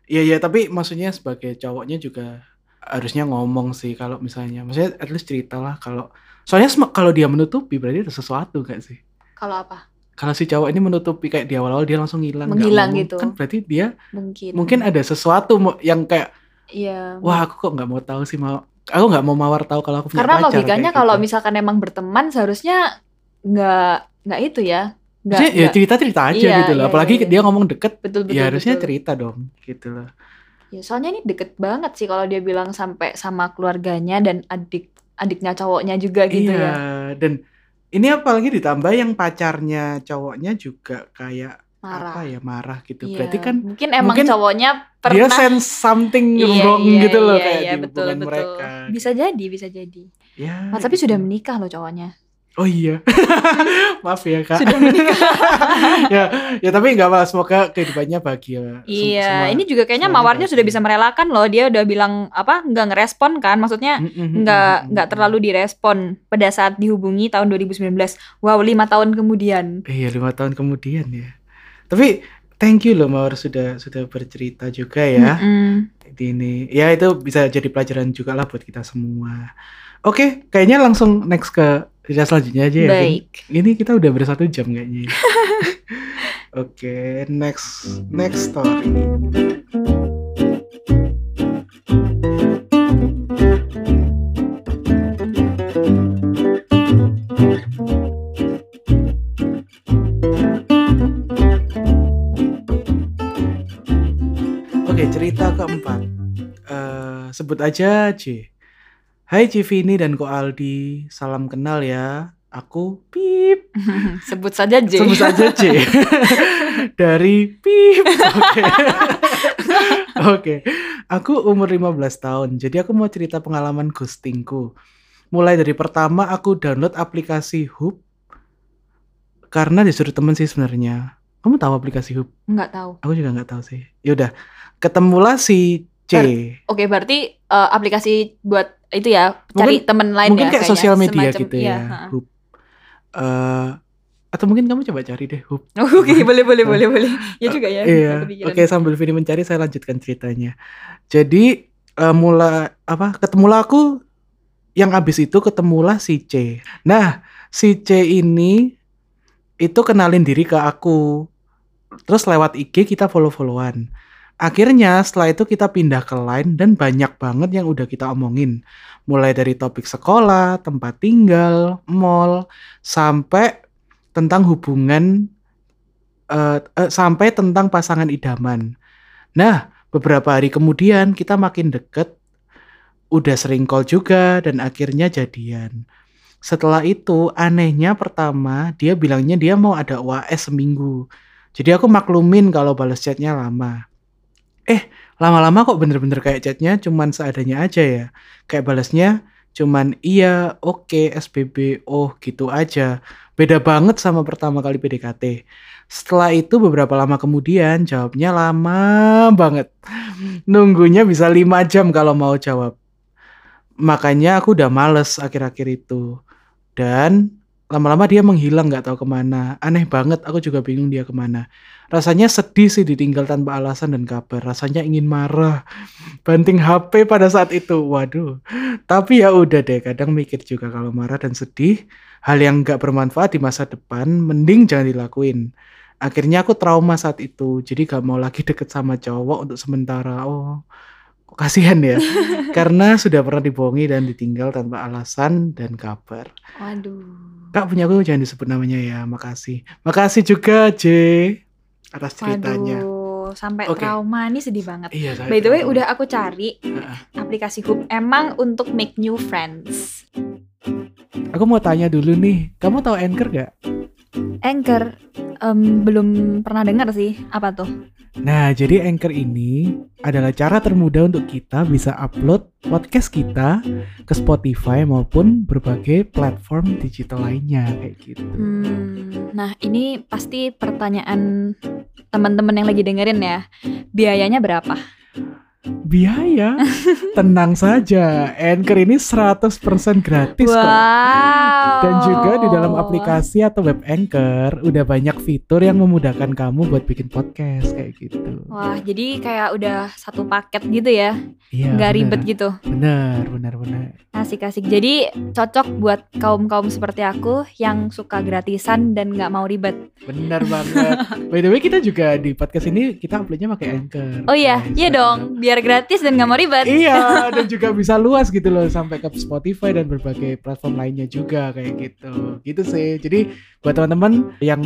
ya ya tapi maksudnya sebagai cowoknya juga harusnya ngomong sih kalau misalnya maksudnya at least cerita lah kalau soalnya kalau dia menutupi berarti ada sesuatu gak sih? Kalau apa? Kalau si cowok ini menutupi kayak di awal-awal dia langsung hilang Menghilang gitu. kan berarti dia Mungkin. mungkin ada sesuatu yang kayak Iya. wah aku kok nggak mau tahu sih mau aku nggak mau mawar tahu kalau aku punya Karena pacar logikanya kalau gitu. misalkan emang berteman seharusnya nggak nggak itu ya. Maksudnya ya cerita-cerita aja Iya, gitu loh. iya, Apalagi iya, iya. dia ngomong deket, betul betul. ya harusnya betul. cerita dong gitu loh. Ya, soalnya ini deket banget sih kalau dia bilang sampai sama keluarganya dan adik adiknya cowoknya juga gitu iya, ya. dan ini apalagi ditambah yang pacarnya cowoknya juga kayak Marah. apa ya marah gitu. Iya. Berarti kan mungkin emang mungkin cowoknya dia pernah sense something Iya, wrong iya, gitu loh iya, kayak iya, di betul, hubungan betul. mereka. Bisa jadi, bisa jadi. Ya. Nah, tapi gitu. sudah menikah loh cowoknya. Oh iya. <laughs> Maaf ya kak. Sudah menikah. <laughs> ya, ya tapi nggak apa semoga kehidupannya bahagia. Sem- iya, semua- ini juga kayaknya mawarnya sudah bisa merelakan loh. Dia udah bilang apa? nggak ngerespon kan? Maksudnya Mm, mm, mm, nggak mm, nggak mm. terlalu direspon pada saat dihubungi tahun 2019. Wow, lima tahun kemudian. Iya lima tahun kemudian ya. Tapi thank you loh Mawar sudah sudah bercerita juga ya. Di ini ya itu bisa jadi pelajaran juga lah buat kita semua. Oke, kayaknya langsung next ke cerita selanjutnya aja ya. Vin. Baik. Ini kita udah bersatu jam kayaknya. ya. <laughs> Oke, next next story. Oke, cerita keempat. Eh, sebut aja C. Hai Civini dan Ko Aldi, salam kenal ya. Aku Pip. <laughs> Sebut saja J. Sebut saja C. <laughs> Dari Pip. Oke. <laughs> Oke. Aku umur 15 tahun. Jadi aku mau cerita pengalaman ghostingku. Mulai dari pertama aku download aplikasi Hub karena disuruh temen sih sebenarnya. Kamu tahu aplikasi Hub? Nggak tahu. Aku juga nggak tahu sih. Yaudah, ketemulah si C. Oke, berarti eh, aplikasi buat itu ya cari Mungkin- teman lain mungkin ya kayak sosial media Semacam- gitu iya, ya, ha-ha. Hub. Eh, atau mungkin kamu coba cari deh Hub. <laughs> Oke, boleh boleh boleh boleh. Ya juga ya. Iya. nggak kepikiran. Oke, sambil Vini mencari saya lanjutkan ceritanya. Jadi eh, mulai apa? Ketemulah aku yang abis itu ketemulah si C. Nah, si C ini itu kenalin diri ke aku. Terus lewat IG kita follow-followan. Akhirnya setelah itu kita pindah ke Line dan banyak banget yang udah kita omongin. Mulai dari topik sekolah, tempat tinggal, mall, sampai tentang hubungan eh, eh, sampai tentang pasangan idaman. Nah, beberapa hari kemudian kita makin deket, udah sering call juga dan akhirnya jadian. Setelah itu anehnya pertama dia bilangnya dia mau ada UAS seminggu. Jadi aku maklumin kalau balas chatnya lama. Eh, lama-lama kok bener-bener kayak chatnya cuman seadanya aja ya. Kayak balasnya cuman iya, oke, SBB, oh gitu aja. Beda banget sama pertama kali PDKT. Setelah itu beberapa lama kemudian jawabnya lama banget. Nunggunya bisa 5 jam kalau mau jawab. Makanya aku udah males akhir-akhir itu. Dan lama-lama dia menghilang nggak tahu ke mana aneh banget aku juga bingung dia ke mana rasanya sedih sih ditinggal tanpa alasan dan kabar. Rasanya ingin marah banting HP pada saat itu. Waduh. Tapi ya udah deh kadang mikir juga kalau marah dan sedih hal yang nggak bermanfaat di masa depan mending jangan dilakuin. Akhirnya aku trauma saat itu jadi gak mau lagi deket sama cowok untuk sementara. Oh kok kasihan ya? <laughs> Karena sudah pernah dibohongi dan ditinggal tanpa alasan dan kabar. Waduh. Kak punya aku jangan disebut namanya ya, makasih. Makasih juga J atas ceritanya. Waduh, sampai Oke. trauma ini sedih banget. Iya, By the way, tahu. udah aku cari Heeh. aplikasi Hoop emang untuk make new friends. Aku mau tanya dulu nih, kamu tahu Anchor gak? Anchor em, belum pernah dengar sih. Apa tuh? Nah, jadi Anchor ini adalah cara termudah untuk kita bisa upload podcast kita ke Spotify maupun berbagai platform digital lainnya kayak gitu. Hmm, nah ini pasti pertanyaan teman-teman yang lagi dengerin ya. Biayanya berapa? Biaya, <laughs> tenang saja. Anchor ini 100% gratis kok. wow. Dan juga di dalam aplikasi atau web Anchor udah banyak fitur yang memudahkan kamu buat bikin podcast kayak gitu. Wah, jadi kayak udah satu paket gitu ya, Iya. nggak bener. ribet gitu. Bener, bener, bener. Asik-asik. Jadi cocok buat kaum-kaum seperti aku yang suka gratisan dan nggak mau ribet. Bener banget. <laughs> By the way kita juga di podcast ini kita uploadnya pakai Anchor. Oh iya, guys. iya dong. Biar gratis dan nggak mau ribet. Iya, <laughs> dan juga bisa luas gitu loh sampai ke Spotify dan berbagai platform lainnya juga kayak gitu. Gitu sih. Jadi buat teman-teman yang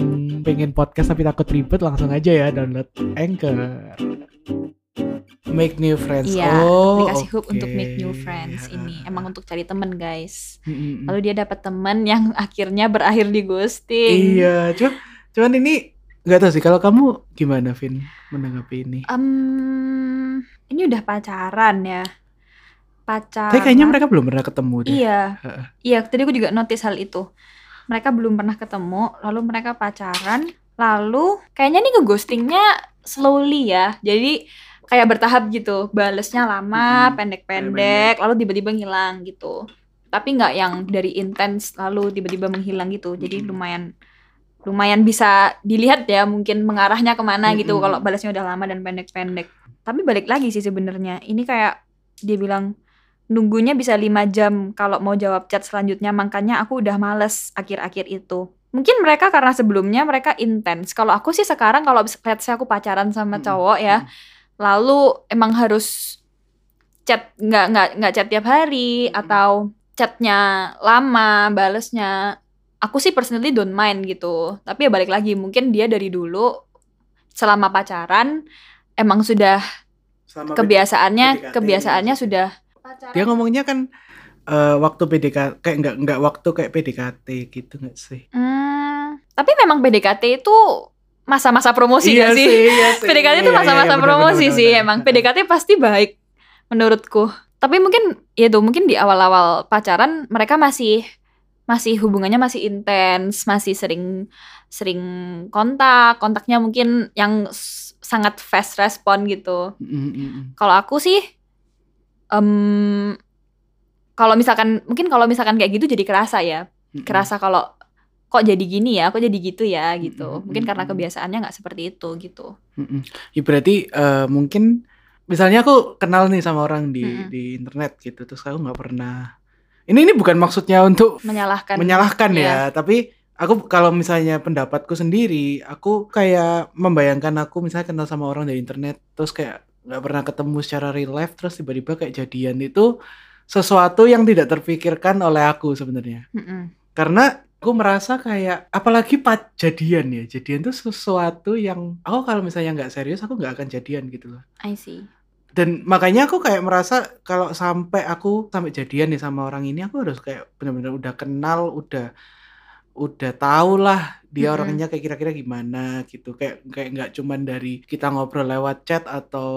pengen podcast tapi takut ribet langsung aja ya download Anchor. Make new friends. Iya, oh, aplikasi Hoop oke. untuk make new friends ini emang untuk cari temen guys. Mm-mm. Lalu dia dapat temen yang <laughs> akhirnya berakhir di ghosting. Iya, cuma cuman ini nggak tahu sih kalau kamu gimana Vin menanggapi ini. Em, ini udah pacaran ya. Pacaran. Tapi kayaknya mereka belum pernah ketemu deh. Iya, iya. Tadi aku juga notice hal itu. Mereka belum pernah ketemu, lalu mereka pacaran, lalu kayaknya nih ke ghostingnya slowly ya. Jadi kayak bertahap gitu, balesnya lama, pendek-pendek, lalu tiba-tiba ngilang gitu. Tapi nggak yang dari intens lalu tiba-tiba menghilang gitu. Jadi Mm-mm. lumayan lumayan bisa dilihat ya mungkin mengarahnya ke mana gitu Mm-mm. kalau balasnya udah lama dan pendek-pendek. Tapi balik lagi sih sebenarnya. Ini kayak dia bilang nunggunya bisa lima jam kalau mau jawab chat selanjutnya makanya aku udah males akhir-akhir itu mungkin mereka karena sebelumnya mereka intens kalau aku sih sekarang kalau bis- let's say aku pacaran sama Mm-mm. cowok ya lalu emang harus chat nggak nggak nggak chat tiap hari Mm-mm. atau chatnya lama balesnya aku sih personally don't mind gitu tapi ya balik lagi mungkin dia dari dulu selama pacaran emang sudah Sama kebiasaannya PDKT. kebiasaannya sudah Dia ngomongnya kan eh, waktu PDKT kayak nggak nggak waktu kayak PDKT gitu nggak sih? Hmm, tapi memang PDKT itu masa-masa promosi Iya gak sih? iya sih. PDKT itu Iya, iya, masa-masa iya, benar, promosi benar, sih benar, emang. PDKT pasti baik menurutku. Tapi mungkin ya tuh mungkin di awal-awal pacaran mereka masih masih hubungannya masih intens, masih sering sering kontak, kontaknya mungkin yang sangat fast respon gitu. Mm, mm, mm. Kalau aku sih em kalau misalkan mungkin kalau misalkan kayak gitu jadi kerasa ya Mm, mm. kerasa kalau kok jadi gini ya, kok jadi gitu ya gitu. Mm-mm, Mungkin karena kebiasaannya nggak seperti itu gitu. Mm-mm. Ya berarti eh, mungkin misalnya aku kenal nih sama orang di Mm-mm. di internet gitu terus aku nggak pernah ini ini bukan maksudnya untuk Menyalahkan. menyalahkan ya. ya tapi aku kalau misalnya pendapatku sendiri aku kayak membayangkan aku misalnya kenal sama orang dari internet terus kayak nggak pernah ketemu secara real life terus tiba-tiba kayak jadian itu sesuatu yang tidak terpikirkan oleh aku sebenarnya Mm-mm. karena aku merasa kayak apalagi pas jadian ya jadian tuh sesuatu yang aku kalau misalnya nggak serius aku nggak akan jadian gitu loh I see. dan makanya aku kayak merasa kalau sampai aku sampai jadian nih sama orang ini aku harus kayak benar-benar udah kenal udah udah tahu lah dia Mm-mm. orangnya kayak kira-kira gimana gitu. Kayak kayak nggak cuman dari kita ngobrol lewat chat atau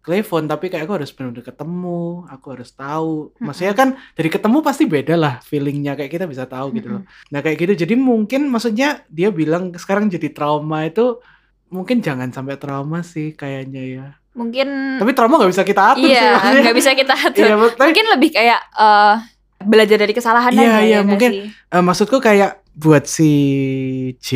telepon tapi kayak aku harus benar-benar ketemu aku harus tahu maksudnya kan dari ketemu pasti beda lah feelingnya kayak kita bisa tahu gitu loh. Nah kayak gitu. Jadi mungkin maksudnya dia bilang sekarang jadi trauma itu mungkin jangan sampai trauma sih kayaknya ya. Mungkin tapi trauma nggak bisa kita atur sih iya nggak bisa kita <laughs> atur. Iya, Mungkin lebih kayak eh, belajar dari kesalahannya Iya, ya iya, nggak mungkin sih? eh, maksudku kayak buat si J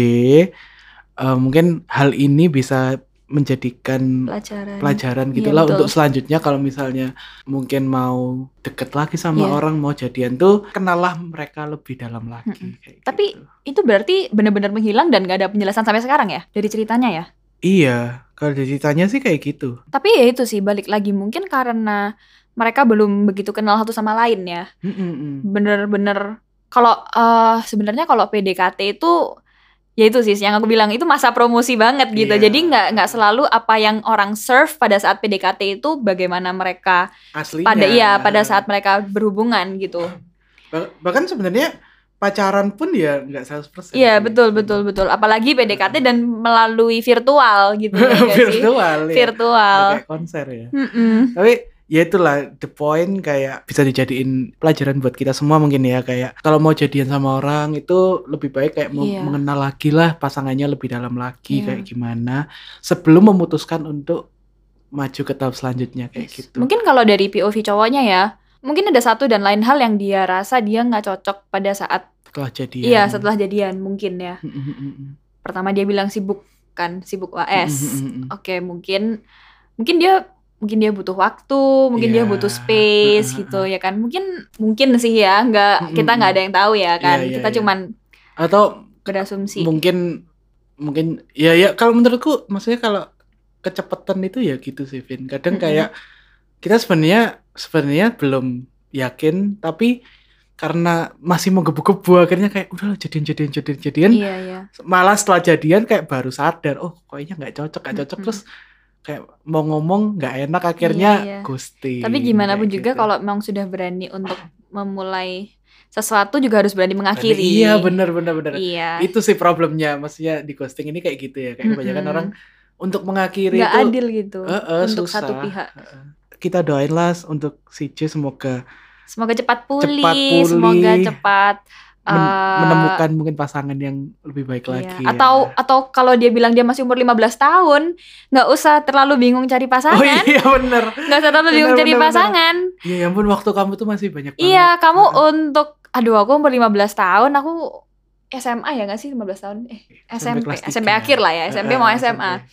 eh, mungkin hal ini bisa menjadikan pelajaran pelajaran Iya, gitulah untuk selanjutnya kalau misalnya mungkin mau deket lagi sama Iya. orang mau jadian tuh kenalah mereka lebih dalam lagi Mm-mm. kayak Tapi- gitu. itu berarti benar-benar menghilang dan gak ada penjelasan sampai sekarang ya dari ceritanya ya iya kalau dari ceritanya sih kayak gitu tapi ya itu sih balik lagi mungkin karena mereka belum begitu kenal satu sama lain ya bener-bener kalau eh, sebenarnya kalau PDKT itu ya itu sih yang aku bilang itu masa promosi banget gitu. Iya. jadi nggak nggak selalu apa yang orang serve pada saat PDKT itu bagaimana mereka aslinya. pada iya pada saat mereka berhubungan gitu. Bah- bahkan sebenarnya pacaran pun ya nggak 100% iya betul betul betul. Apalagi PDKT dan melalui virtual gitu ya sih? Virtual ya. virtual. Kayak konser ya. Mm-mm. tapi ya itulah the point kayak bisa dijadiin pelajaran buat kita semua mungkin ya kayak kalau mau jadian sama orang itu lebih baik kayak Iya. mengenal lagi lah pasangannya lebih dalam lagi Iya. kayak gimana sebelum memutuskan untuk maju ke tahap selanjutnya kayak Yes. gitu Mungkin kalau dari POV cowoknya ya, mungkin ada satu dan lain hal yang dia rasa dia nggak cocok pada saat setelah jadian iya setelah jadian mungkin ya. Pertama dia bilang sibuk kan, sibuk AS. Oke, mungkin mungkin dia mungkin dia butuh waktu, mungkin dia Iya. butuh space gitu ya kan. Mungkin mungkin sih ya, nggak Mm, kita mm, nggak ada yang tahu ya kan. Iya, iya, kita iya. cuman atau berasumsi. mungkin mungkin ya ya kalau menurutku maksudnya kalau kecepatan itu ya gitu sih Vin kadang Mm-mm. kayak kita sebenarnya sebenarnya belum yakin tapi karena masih mau gebu-gebu akhirnya kayak udah jadian jadian jadian jadian Iya, iya. malah setelah jadian kayak baru sadar oh kayaknya nggak cocok nggak cocok Mm-mm. terus kayak mau ngomong nggak enak akhirnya Iya, iya. ghosting Tapi gimana pun juga gitu. kalau memang sudah berani untuk memulai sesuatu juga harus berani mengakhiri. iya benar benar benar Iya. itu sih problemnya maksudnya di ghosting ini kayak gitu ya kayak kebanyakan Mm-mm. orang untuk mengakhiri nggak itu adil gitu Heeh, untuk susah. satu pihak. Heeh. Kita doain lah untuk si J semoga Semoga cepat pulih, Cepat pulih. semoga cepat men- eh, menemukan mungkin pasangan yang lebih baik iya. lagi. Atau ya. atau kalau dia bilang dia masih umur 15 tahun, nggak usah terlalu bingung cari Oh pasangan. iya bener. Nggak usah terlalu bingung Bener, cari bener, pasangan. Iya ya ampun waktu kamu tuh masih banyak banget. Iya, kamu Heeh. untuk aduh aku umur 15 tahun, aku SMA ya nggak sih 15 tahun? Eh, SMP, SMP, akhir lah ya, SMP mau SMA.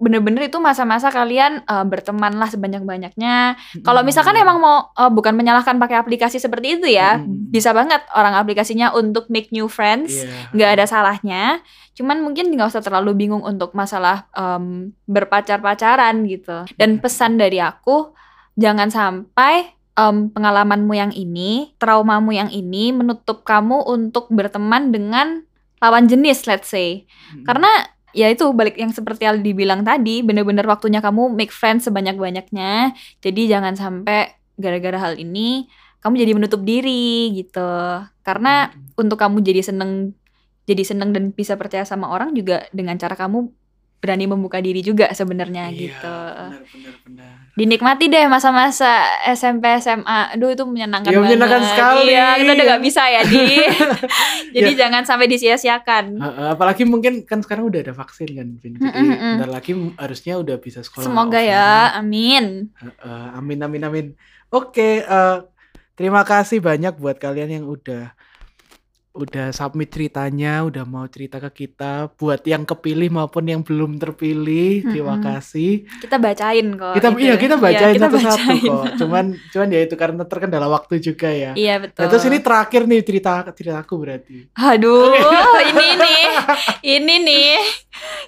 Bener-bener itu masa-masa kalian eh, berteman lah sebanyak-banyaknya. Kalau misalkan emang mau eh, bukan menyalahkan pakai aplikasi seperti itu ya, Mm-mm. bisa banget orang aplikasinya untuk make new friends, Iya. nggak ada salahnya. Cuman mungkin nggak usah terlalu bingung untuk masalah em, berpacar-pacaran gitu. Dan pesan dari aku, jangan sampai em, pengalamanmu yang ini, traumamu yang ini menutup kamu untuk berteman dengan lawan jenis, let's say. Mm-mm. Karena ya itu balik yang seperti yang dibilang tadi, bener-bener waktunya kamu make friends sebanyak-banyaknya. Jadi jangan sampai gara-gara hal ini kamu jadi menutup diri gitu. Karena Mm-mm. untuk kamu jadi seneng jadi seneng dan bisa percaya sama orang juga dengan cara kamu berani membuka diri juga sebenarnya Iya, gitu. Benar benar benar. Dinikmati deh masa-masa SMP SMA. Aduh itu menyenangkan Iya, menyenangkan banget. sekali. Iya, kita udah gak bisa ya, Di. <laughs> Jadi Ya. jangan sampai disia-siakan. Apalagi mungkin kan sekarang udah ada vaksin kan, Vin. Jadi bentar lagi harusnya udah bisa sekolah. Semoga offline. ya, amin. Amin amin amin. Oke, eh, terima kasih banyak buat kalian yang udah udah submit ceritanya, udah mau cerita ke kita. Buat yang kepilih maupun yang belum terpilih, terima Mm-mm. kasih. Kita bacain kok. Kita iya kita bacain kita satu-satu bacain. kok. <laughs> Cuman cuman ya itu karena terkendala waktu juga ya. Iya betul. Nah, terus ini terakhir nih cerita ceritaku berarti. Aduh, <laughs> ini nih, ini nih.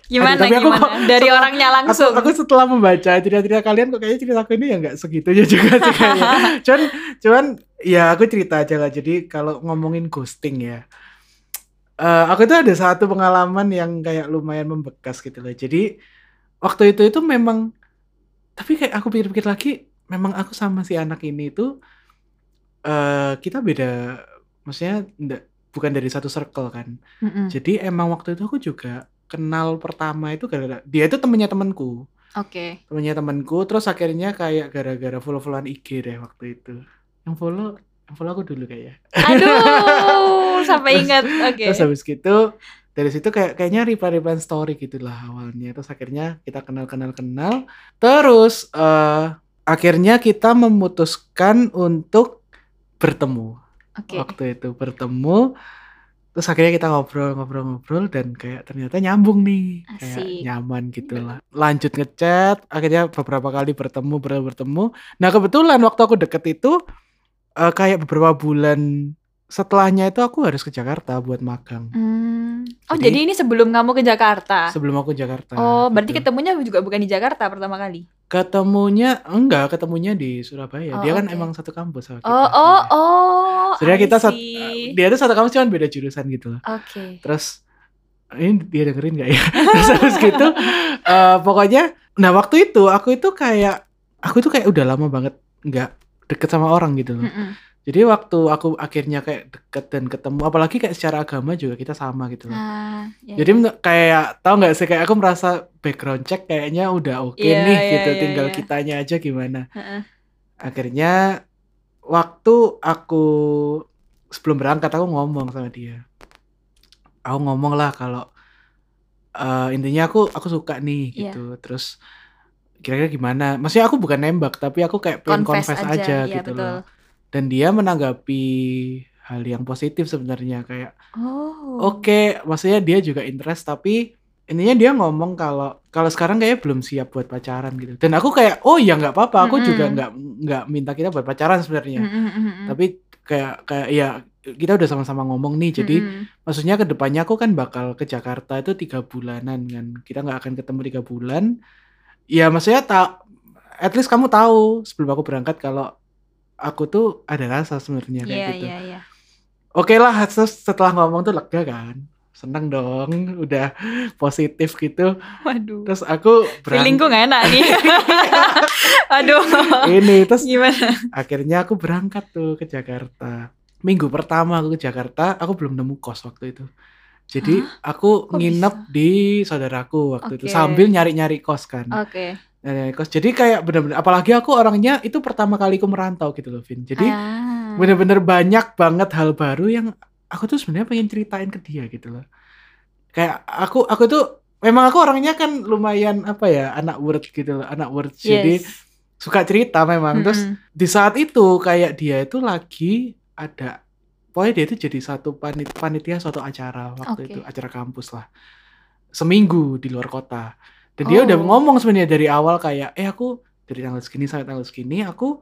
Gimana Aduh, tapi aku gimana? kok Dari setelah- orangnya Aku, langsung. aku setelah membaca cerita-cerita kalian kok kayaknya ceritaku ini ya nggak segitunya <laughs> juga sih kayaknya. <laughs> cuman cuman ya aku cerita aja lah. Jadi kalau ngomongin ghosting ya. eh, aku tuh ada satu pengalaman yang kayak lumayan membekas gitu loh. Jadi waktu itu itu memang tapi kayak aku pikir-pikir lagi memang aku sama si anak ini itu eh kita beda maksudnya ndak bukan dari satu circle kan. Mm-mm. Jadi emang waktu itu aku juga kenal pertama itu gara-gara dia itu temennya temanku Oke. temennya temanku terus akhirnya kayak gara-gara follow-followan IG deh waktu itu yang follow yang follow aku dulu kayaknya Aduh, <laughs> sampai ingat. Oke. terus habis gitu dari situ kayak kayaknya reply reply story gitulah awalnya terus akhirnya kita kenal kenal kenal terus eh akhirnya kita memutuskan untuk bertemu Oke. waktu itu bertemu terus akhirnya kita ngobrol-ngobrol-ngobrol dan kayak ternyata nyambung nih. Kayak Asik. nyaman gitu lah. Lanjut ngechat akhirnya beberapa kali bertemu bertemu bertemu. Nah kebetulan waktu aku deket itu eh, kayak beberapa bulan setelahnya itu aku harus ke Jakarta buat magang Hmm. Oh, Jadi- jadi, ini sebelum kamu ke Jakarta. sebelum aku ke Jakarta Oh, berarti gitu. ketemunya juga bukan di Jakarta pertama kali. ketemunya enggak ketemunya di Surabaya Oh, dia kan oke. emang satu kampus sama kita Oh, oh, oh. Sebenarnya kita sat- see. dia tuh satu kampus cuman beda jurusan gitu loh Oke. terus ini dia dengerin gak ya <laughs> terus habis gitu eh, pokoknya nah waktu itu aku itu kayak aku itu kayak udah lama banget nggak deket sama orang gitu loh Mm-mm. Jadi waktu aku akhirnya kayak deket dan ketemu apalagi kayak secara agama juga kita sama gitu loh Ah, ya, jadi ya. kayak tau nggak sih kayak aku merasa background check kayaknya udah oke Iya, nih iya, gitu iya, tinggal iya. kitanya aja gimana Heeh. akhirnya waktu aku sebelum berangkat aku ngomong sama dia aku ngomong lah kalau eh, intinya aku aku suka nih Iya. gitu terus kira-kira gimana maksudnya aku bukan nembak tapi aku kayak pengen Confess confess, aja, aja, iya, gitu betul. loh dan dia menanggapi hal yang positif sebenarnya kayak Oh. oke maksudnya dia juga interest tapi intinya dia ngomong kalau kalau sekarang kayaknya belum siap buat pacaran gitu dan aku kayak oh ya nggak apa-apa aku juga Mm-mm. nggak nggak minta kita buat pacaran sebenarnya Mm-mm, mm-mm. tapi kayak kayak ya kita udah sama-sama ngomong nih jadi Mm-mm. maksudnya ke depannya aku kan bakal ke Jakarta itu tiga bulanan kan kita nggak akan ketemu tiga bulan ya maksudnya tak at least kamu tahu sebelum aku berangkat kalau aku tuh ada rasa sebenarnya kayak Iya, gitu iya, iya. Oke lah, terus setelah ngomong tuh lega kan. Seneng dong, <laughs> udah positif gitu. Waduh. Terus aku Feelingku berangkat. gak enak nih. <laughs> Aduh. Ini, terus Gimana? akhirnya aku berangkat tuh ke Jakarta. Minggu pertama aku ke Jakarta, aku belum nemu kos waktu itu. Jadi aku Kok nginep di saudaraku waktu itu Oke. sambil nyari-nyari kos kan. Oke. Nyari kos. Jadi kayak bener-bener, apalagi aku orangnya itu pertama kali aku merantau gitu loh, Vin. Jadi Ah. bener-bener banyak banget hal baru yang aku tuh sebenarnya pengen ceritain ke dia gitu loh kayak aku aku tuh memang aku orangnya kan lumayan apa ya anak word gitu loh anak jadi Yes. suka cerita memang terus Mm-mm. di saat itu kayak dia itu lagi ada pokoknya dia itu jadi satu panit panitia suatu acara waktu Oke. itu acara kampus lah seminggu di luar kota dan dia udah Oh. ngomong sebenarnya dari awal kayak eh aku dari tanggal segini sampai tanggal segini aku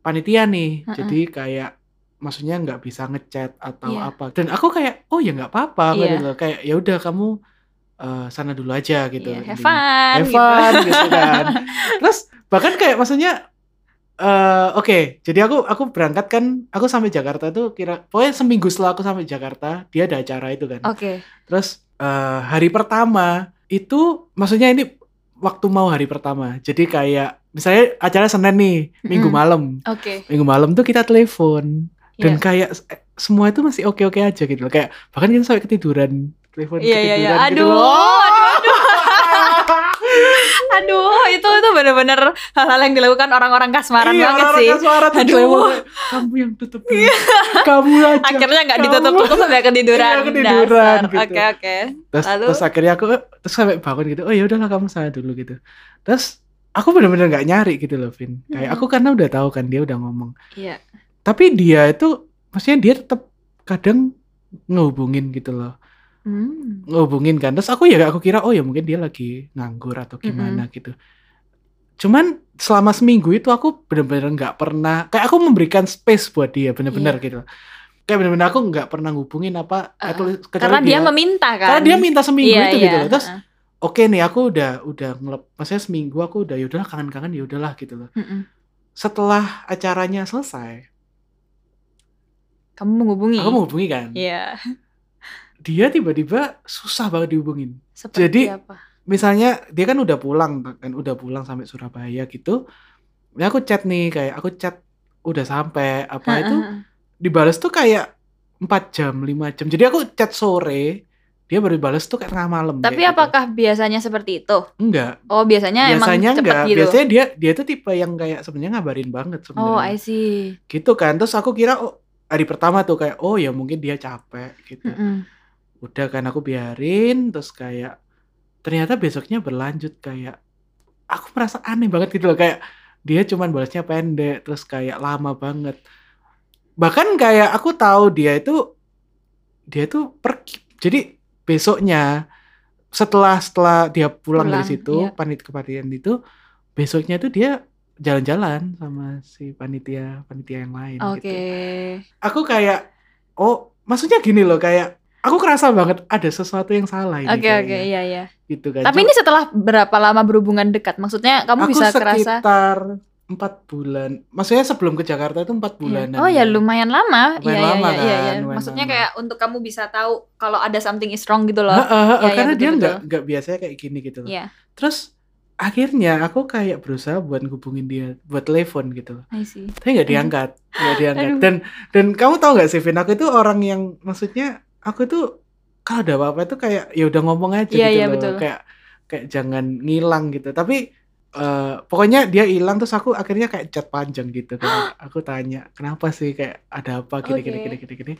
panitia nih Heeh. jadi kayak maksudnya nggak bisa ngechat atau Iya. apa dan aku kayak oh ya nggak apa-apa Iya. gitu loh. kayak ya udah kamu eh, sana dulu aja gitu Iya, have fun, Have gitu. fun, gitu kan <laughs> terus bahkan kayak maksudnya eh oke jadi aku aku berangkat kan aku sampai Jakarta tuh kira pokoknya seminggu setelah aku sampai Jakarta dia ada acara itu kan Oke. terus eh, hari pertama itu maksudnya ini waktu mau hari pertama jadi kayak misalnya acara Senin nih minggu Mm-mm. malam Oke. minggu malam tuh kita telepon dan Iya. kayak semua itu masih oke oke aja gitu loh kayak bahkan kita sampai ketiduran telepon Iya, iya, iya. ketiduran gitu Aduh, loh aduh, Aduh, itu itu bener-bener hal-hal yang dilakukan orang-orang kasmaran iya, banget orang-orang sih. tuh Aduh. kamu yang tutup dulu. kamu aja Akhirnya nggak Kamu- ditutup-tutup sampai ketiduran. Iya, ketiduran Dasar. gitu. Oke, oke. terus Lalu? terus akhirnya aku terus sampai bangun gitu oh ya udahlah kamu sana dulu gitu terus aku bener-bener nggak nyari gitu loh Vin kayak Hmm. aku karena udah tahu kan dia udah ngomong Iya. tapi dia itu maksudnya dia tetap kadang ngehubungin gitu loh Hmm. ngehubungin kan terus aku ya aku kira oh ya mungkin dia lagi nganggur atau gimana gitu cuman selama seminggu itu aku bener-bener nggak pernah kayak aku memberikan space buat dia bener-bener Iya. gitu kayak bener-bener aku nggak pernah ngubungin apa kecuali Karena dia meminta kan. karena dia minta seminggu Iya, itu iya. gitu loh terus heeh. oke nih aku udah udah ngelep maksudnya seminggu aku udah yaudahlah kangen-kangen ya udahlah gitu loh Mm-mm. setelah acaranya selesai Kamu menghubungi. aku mau hubungi kan Iya. Dia tiba-tiba susah banget dihubungin Seperti Jadi, apa? misalnya dia kan udah pulang kan udah pulang sampai Surabaya gitu ya aku chat nih kayak aku chat udah sampai apa itu Heeh. dibalas tuh kayak 4 jam 5 jam jadi aku chat sore dia baru balas tuh kayak tengah malam Tapi gitu. apakah biasanya seperti itu? enggak Oh, biasanya, biasanya emang cepet enggak gitu. biasanya dia dia tuh tipe yang kayak sebenarnya ngabarin banget sebenarnya Oh, I see. gitu kan terus aku kira oh hari pertama tuh kayak oh ya mungkin dia capek gitu Mm-mm. Udah kan aku biarin terus kayak ternyata besoknya berlanjut kayak aku merasa aneh banget gitu loh kayak dia cuman balasnya pendek terus kayak lama banget bahkan kayak aku tahu dia itu dia tuh pergi jadi besoknya setelah setelah dia pulang, dari Pulang, situ iya. panit kepanitiaan itu besoknya tuh dia jalan-jalan sama si panitia panitia yang lain Oke. gitu aku kayak oh maksudnya gini loh kayak aku kerasa banget ada sesuatu yang salah ini Oke oke kayaknya. iya iya. gitu kan Tapi Cuma ini setelah berapa lama berhubungan dekat? Maksudnya kamu aku bisa kerasa sekitar empat bulan maksudnya sebelum ke Jakarta itu empat Iya. bulan Oh ya lumayan lama. Lumayan Iya iya lama iya iya. kan, iya. lumayan Maksudnya lama. kayak untuk kamu bisa tahu kalau ada something is wrong gitu loh. Heeh, heeh, Iya, iya, karena dia betul-betul. nggak nggak biasanya kayak gini gitu loh. Iya. Terus akhirnya aku kayak berusaha buat hubungin dia buat telepon gitu loh. Tapi nggak diangkat, nggak <laughs> diangkat. Dan dan kamu tahu nggak sih, Vin, aku itu orang yang maksudnya aku tuh kalau ada apa-apa itu kayak ya udah ngomong aja Iya, gitu iya, loh. betul. Kayak kayak jangan ngilang gitu. Tapi eh, pokoknya dia hilang terus aku akhirnya kayak chat panjang gitu kan. <gasps> aku tanya, "Kenapa sih kayak ada apa gini gini Oke. gini gini gini."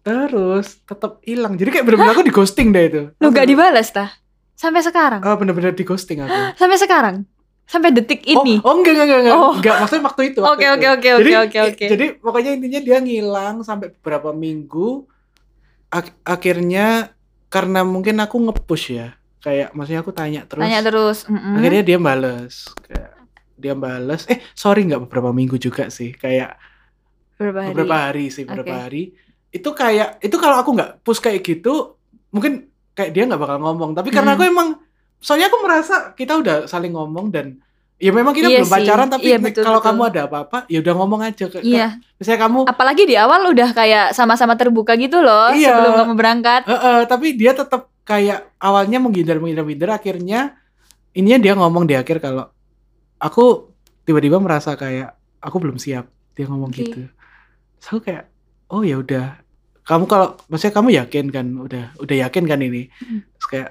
Terus tetap hilang. Jadi kayak bener-bener aku di ghosting deh itu. Lu gak dibalas tah? Sampai sekarang? Oh, bener-bener di ghosting aku. Sampai sekarang? Sampai detik ini? Oh, oh enggak enggak enggak enggak. Oh. Enggak, maksudnya waktu itu. Oke oke oke oke oke. Jadi pokoknya intinya dia ngilang sampai beberapa minggu. Ak- akhirnya karena mungkin aku nge-push ya. Kayak maksudnya aku tanya terus. Tanya terus. mm-mm. Akhirnya dia bales. Kayak dia bales. Eh, sorry nggak beberapa minggu juga sih. Kayak Berapa hari? beberapa hari sih, beberapa Oke. hari. Itu kayak itu kalau aku nggak push kayak gitu, mungkin kayak dia nggak bakal ngomong. Tapi karena Hmm. aku emang soalnya aku merasa kita udah saling ngomong dan ya memang kita Iya belum sih. pacaran tapi Iya, betul, kalau betul. kamu ada apa-apa ya udah ngomong aja ke, Iya. misalnya kamu Apalagi di awal udah kayak sama-sama terbuka gitu loh Iya. sebelum kamu berangkat. Eh, eh, tapi dia tetap kayak awalnya menghindar menghindar menghindar akhirnya ininya dia ngomong di akhir kalau aku tiba-tiba merasa kayak aku belum siap dia ngomong Oke. gitu aku kayak oh ya udah kamu kalau maksudnya kamu yakin kan udah udah yakin kan ini Hmm. terus kayak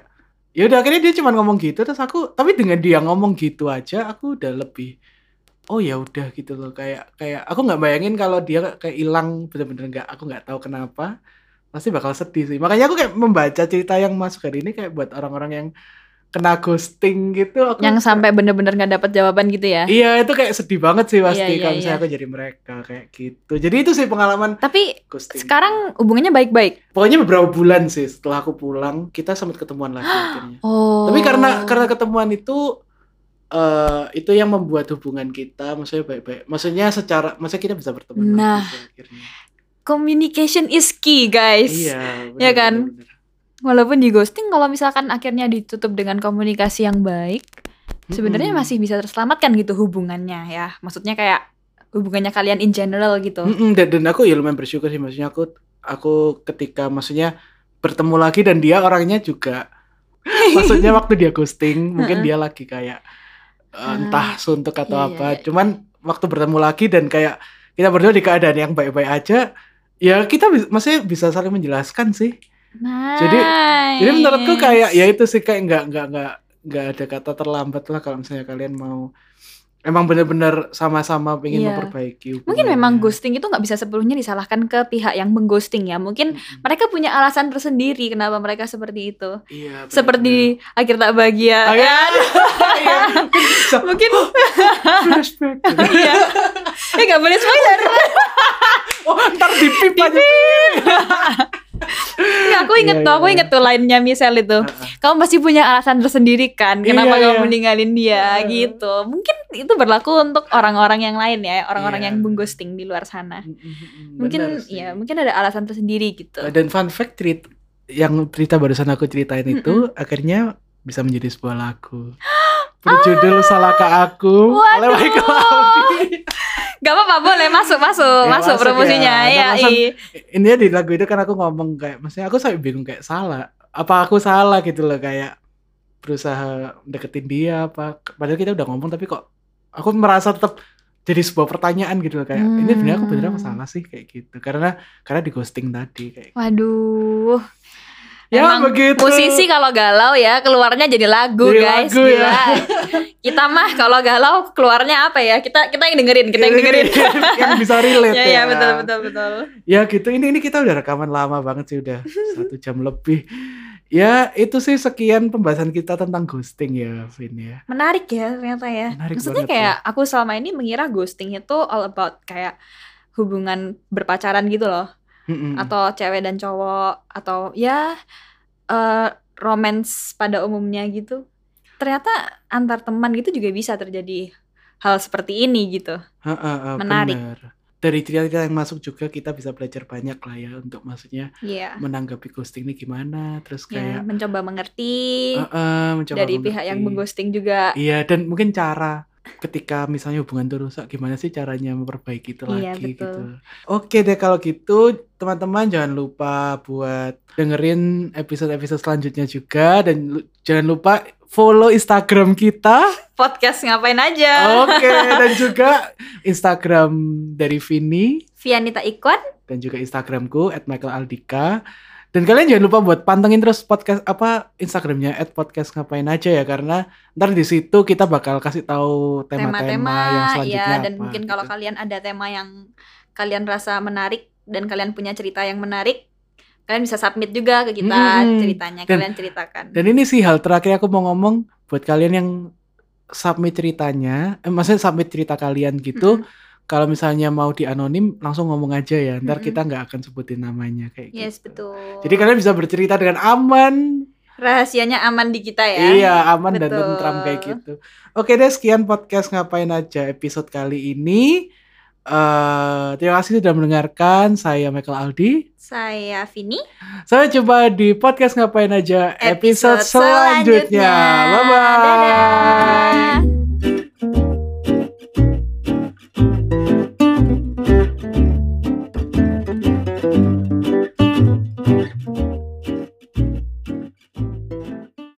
ya udah akhirnya dia cuma ngomong gitu terus aku tapi dengan dia ngomong gitu aja aku udah lebih oh ya udah gitu loh. Kayak kayak aku nggak bayangin kalau dia kayak hilang bener-bener nggak aku nggak tahu kenapa. Pasti bakal sedih sih. Makanya aku kayak membaca cerita yang masuk hari ini kayak buat orang-orang yang kena ghosting gitu aku Yang sampai bener-bener nggak dapet jawaban gitu ya. iya itu kayak sedih banget sih pasti Iya, iya, kalau misalnya iya. aku jadi mereka kayak gitu jadi itu sih pengalaman Tapi ghosting sekarang hubungannya baik-baik. pokoknya beberapa bulan sih setelah aku pulang kita sempat ketemuan lagi <gasps> akhirnya Oh. tapi karena karena ketemuan itu eh itu yang membuat hubungan kita maksudnya baik-baik maksudnya secara maksudnya kita bisa berteman Nah. lagi akhirnya communication is key, guys. iya Iya benar, kan? benar, benar. Walaupun di ghosting kalau misalkan akhirnya ditutup dengan komunikasi yang baik, sebenarnya Mm-mm. masih bisa terselamatkan gitu hubungannya ya. Maksudnya kayak hubungannya kalian in general gitu. Mm-mm, dan, dan aku ya lumayan bersyukur sih maksudnya aku aku ketika maksudnya bertemu lagi dan dia orangnya juga <laughs> maksudnya waktu dia ghosting mungkin dia lagi kayak eh, entah suntuk atau Iya, apa iya. cuman waktu bertemu lagi dan kayak kita berdua di keadaan yang baik-baik aja ya kita maksudnya bisa saling menjelaskan sih Nice. jadi menurutku kayak ya itu sih kayak nggak nggak nggak nggak ada kata terlambat lah kalau misalnya kalian mau emang bener-bener sama-sama pengen Iya. memperbaiki Mungkin memang ghosting itu nggak bisa sepenuhnya disalahkan ke pihak yang mengghosting ya. Mungkin Mm-mm. mereka punya alasan tersendiri kenapa mereka seperti itu. Iya, bener-bener. Seperti akhir tak bahagia. Oh, iya. kan? <laughs> Iya, <laughs> mungkin bisa. Mungkin flashback. <laughs> iya. Eh nggak boleh spoiler. Oh, ntar di pip aja. Nggak, aku inget Iya, tuh, iya, aku iya. inget tuh lainnya Michelle itu. Heeh. Kamu pasti punya alasan tersendiri kan kenapa Iya, kamu iya. ninggalin dia Iya. gitu. Mungkin itu berlaku untuk orang-orang yang lain ya, orang-orang Iya. yang mengghosting di luar sana. Mungkin benar ya, mungkin ada alasan tersendiri gitu. Dan fun fact cerita yang cerita barusan aku ceritain itu akhirnya bisa menjadi sebuah lagu. <gasps> Berjudul Salahkah Aku oleh. Michael. Gak apa-apa, boleh masuk, masuk, Ya, masuk masuk promosinya. ya. Ya, Nah, langsung- iya. Ini di lagu itu kan aku ngomong kayak maksudnya aku sampai bingung kayak salah. Apa aku salah gitu loh kayak berusaha deketin dia apa padahal kita udah ngomong tapi kok aku merasa tetap jadi sebuah pertanyaan gitu loh kayak ini sebenarnya aku bener apa Hmm. salah sih kayak gitu karena karena di ghosting tadi kayak Waduh. Ya, Emang begitu. musisi kalau galau ya keluarnya jadi lagu Jadi guys. lagu, ya. Gila. <laughs> kita mah kalau galau keluarnya apa ya? Kita kita yang dengerin, kita yang dengerin. <laughs> yang bisa relate ya, ya. ya betul betul betul. Ya gitu. Ini ini kita udah rekaman lama banget sih udah satu jam lebih. Ya itu sih sekian pembahasan kita tentang ghosting ya, Vin ya. Menarik ya ternyata ya. Menarik Maksudnya kayak aku selama ini mengira ghosting itu all about kayak hubungan berpacaran gitu loh. Mm-mm. atau cewek dan cowok atau ya eh romance pada umumnya gitu. Ternyata antar teman gitu juga bisa terjadi hal seperti ini gitu. Ha, ha, ha, Menarik. benar. Dari cerita-cerita yang masuk juga kita bisa belajar banyak lah ya untuk maksudnya Iya. menanggapi ghosting ini gimana, terus Ya, kayak mencoba mengerti eh, eh, mencoba dari pihak yang mengerti. mengghosting juga. Iya, dan mungkin cara ketika misalnya hubungan itu rusak, gimana sih caranya memperbaiki itu Iya, lagi betul. gitu. Oke deh kalau gitu, teman-teman jangan lupa buat dengerin episode-episode selanjutnya juga dan jangan lupa follow Instagram kita. Podcast ngapain aja? Oke, <laughs> dan juga Instagram dari Vini Vianita Ikwan. dan juga Instagramku @michaelaldika. Dan kalian jangan lupa buat pantengin terus podcast apa Instagramnya @podcast ngapain aja ya karena ntar di situ kita bakal kasih tahu tema-tema yang selanjutnya ya dan apa, mungkin gitu. kalau kalian ada tema yang kalian rasa menarik dan kalian punya cerita yang menarik kalian bisa submit juga ke kita Mm-mm. ceritanya Dan- kalian ceritakan Dan ini sih hal terakhir aku mau ngomong buat kalian yang submit ceritanya, eh, maksudnya submit cerita kalian gitu. Mm-mm. Kalau misalnya mau di anonim langsung ngomong aja ya. Ntar Mm-mm. kita nggak akan sebutin namanya kayak yes gitu. betul Jadi kalian bisa bercerita dengan aman, rahasianya aman di kita ya Iya, aman dan Betul. tentram kayak gitu. Oke deh, sekian podcast ngapain aja episode kali ini. eh terima kasih sudah mendengarkan. Saya Michael Aldi. saya Vini Sampai jumpa di podcast ngapain aja episode, selanjutnya. Bye bye. Dadah.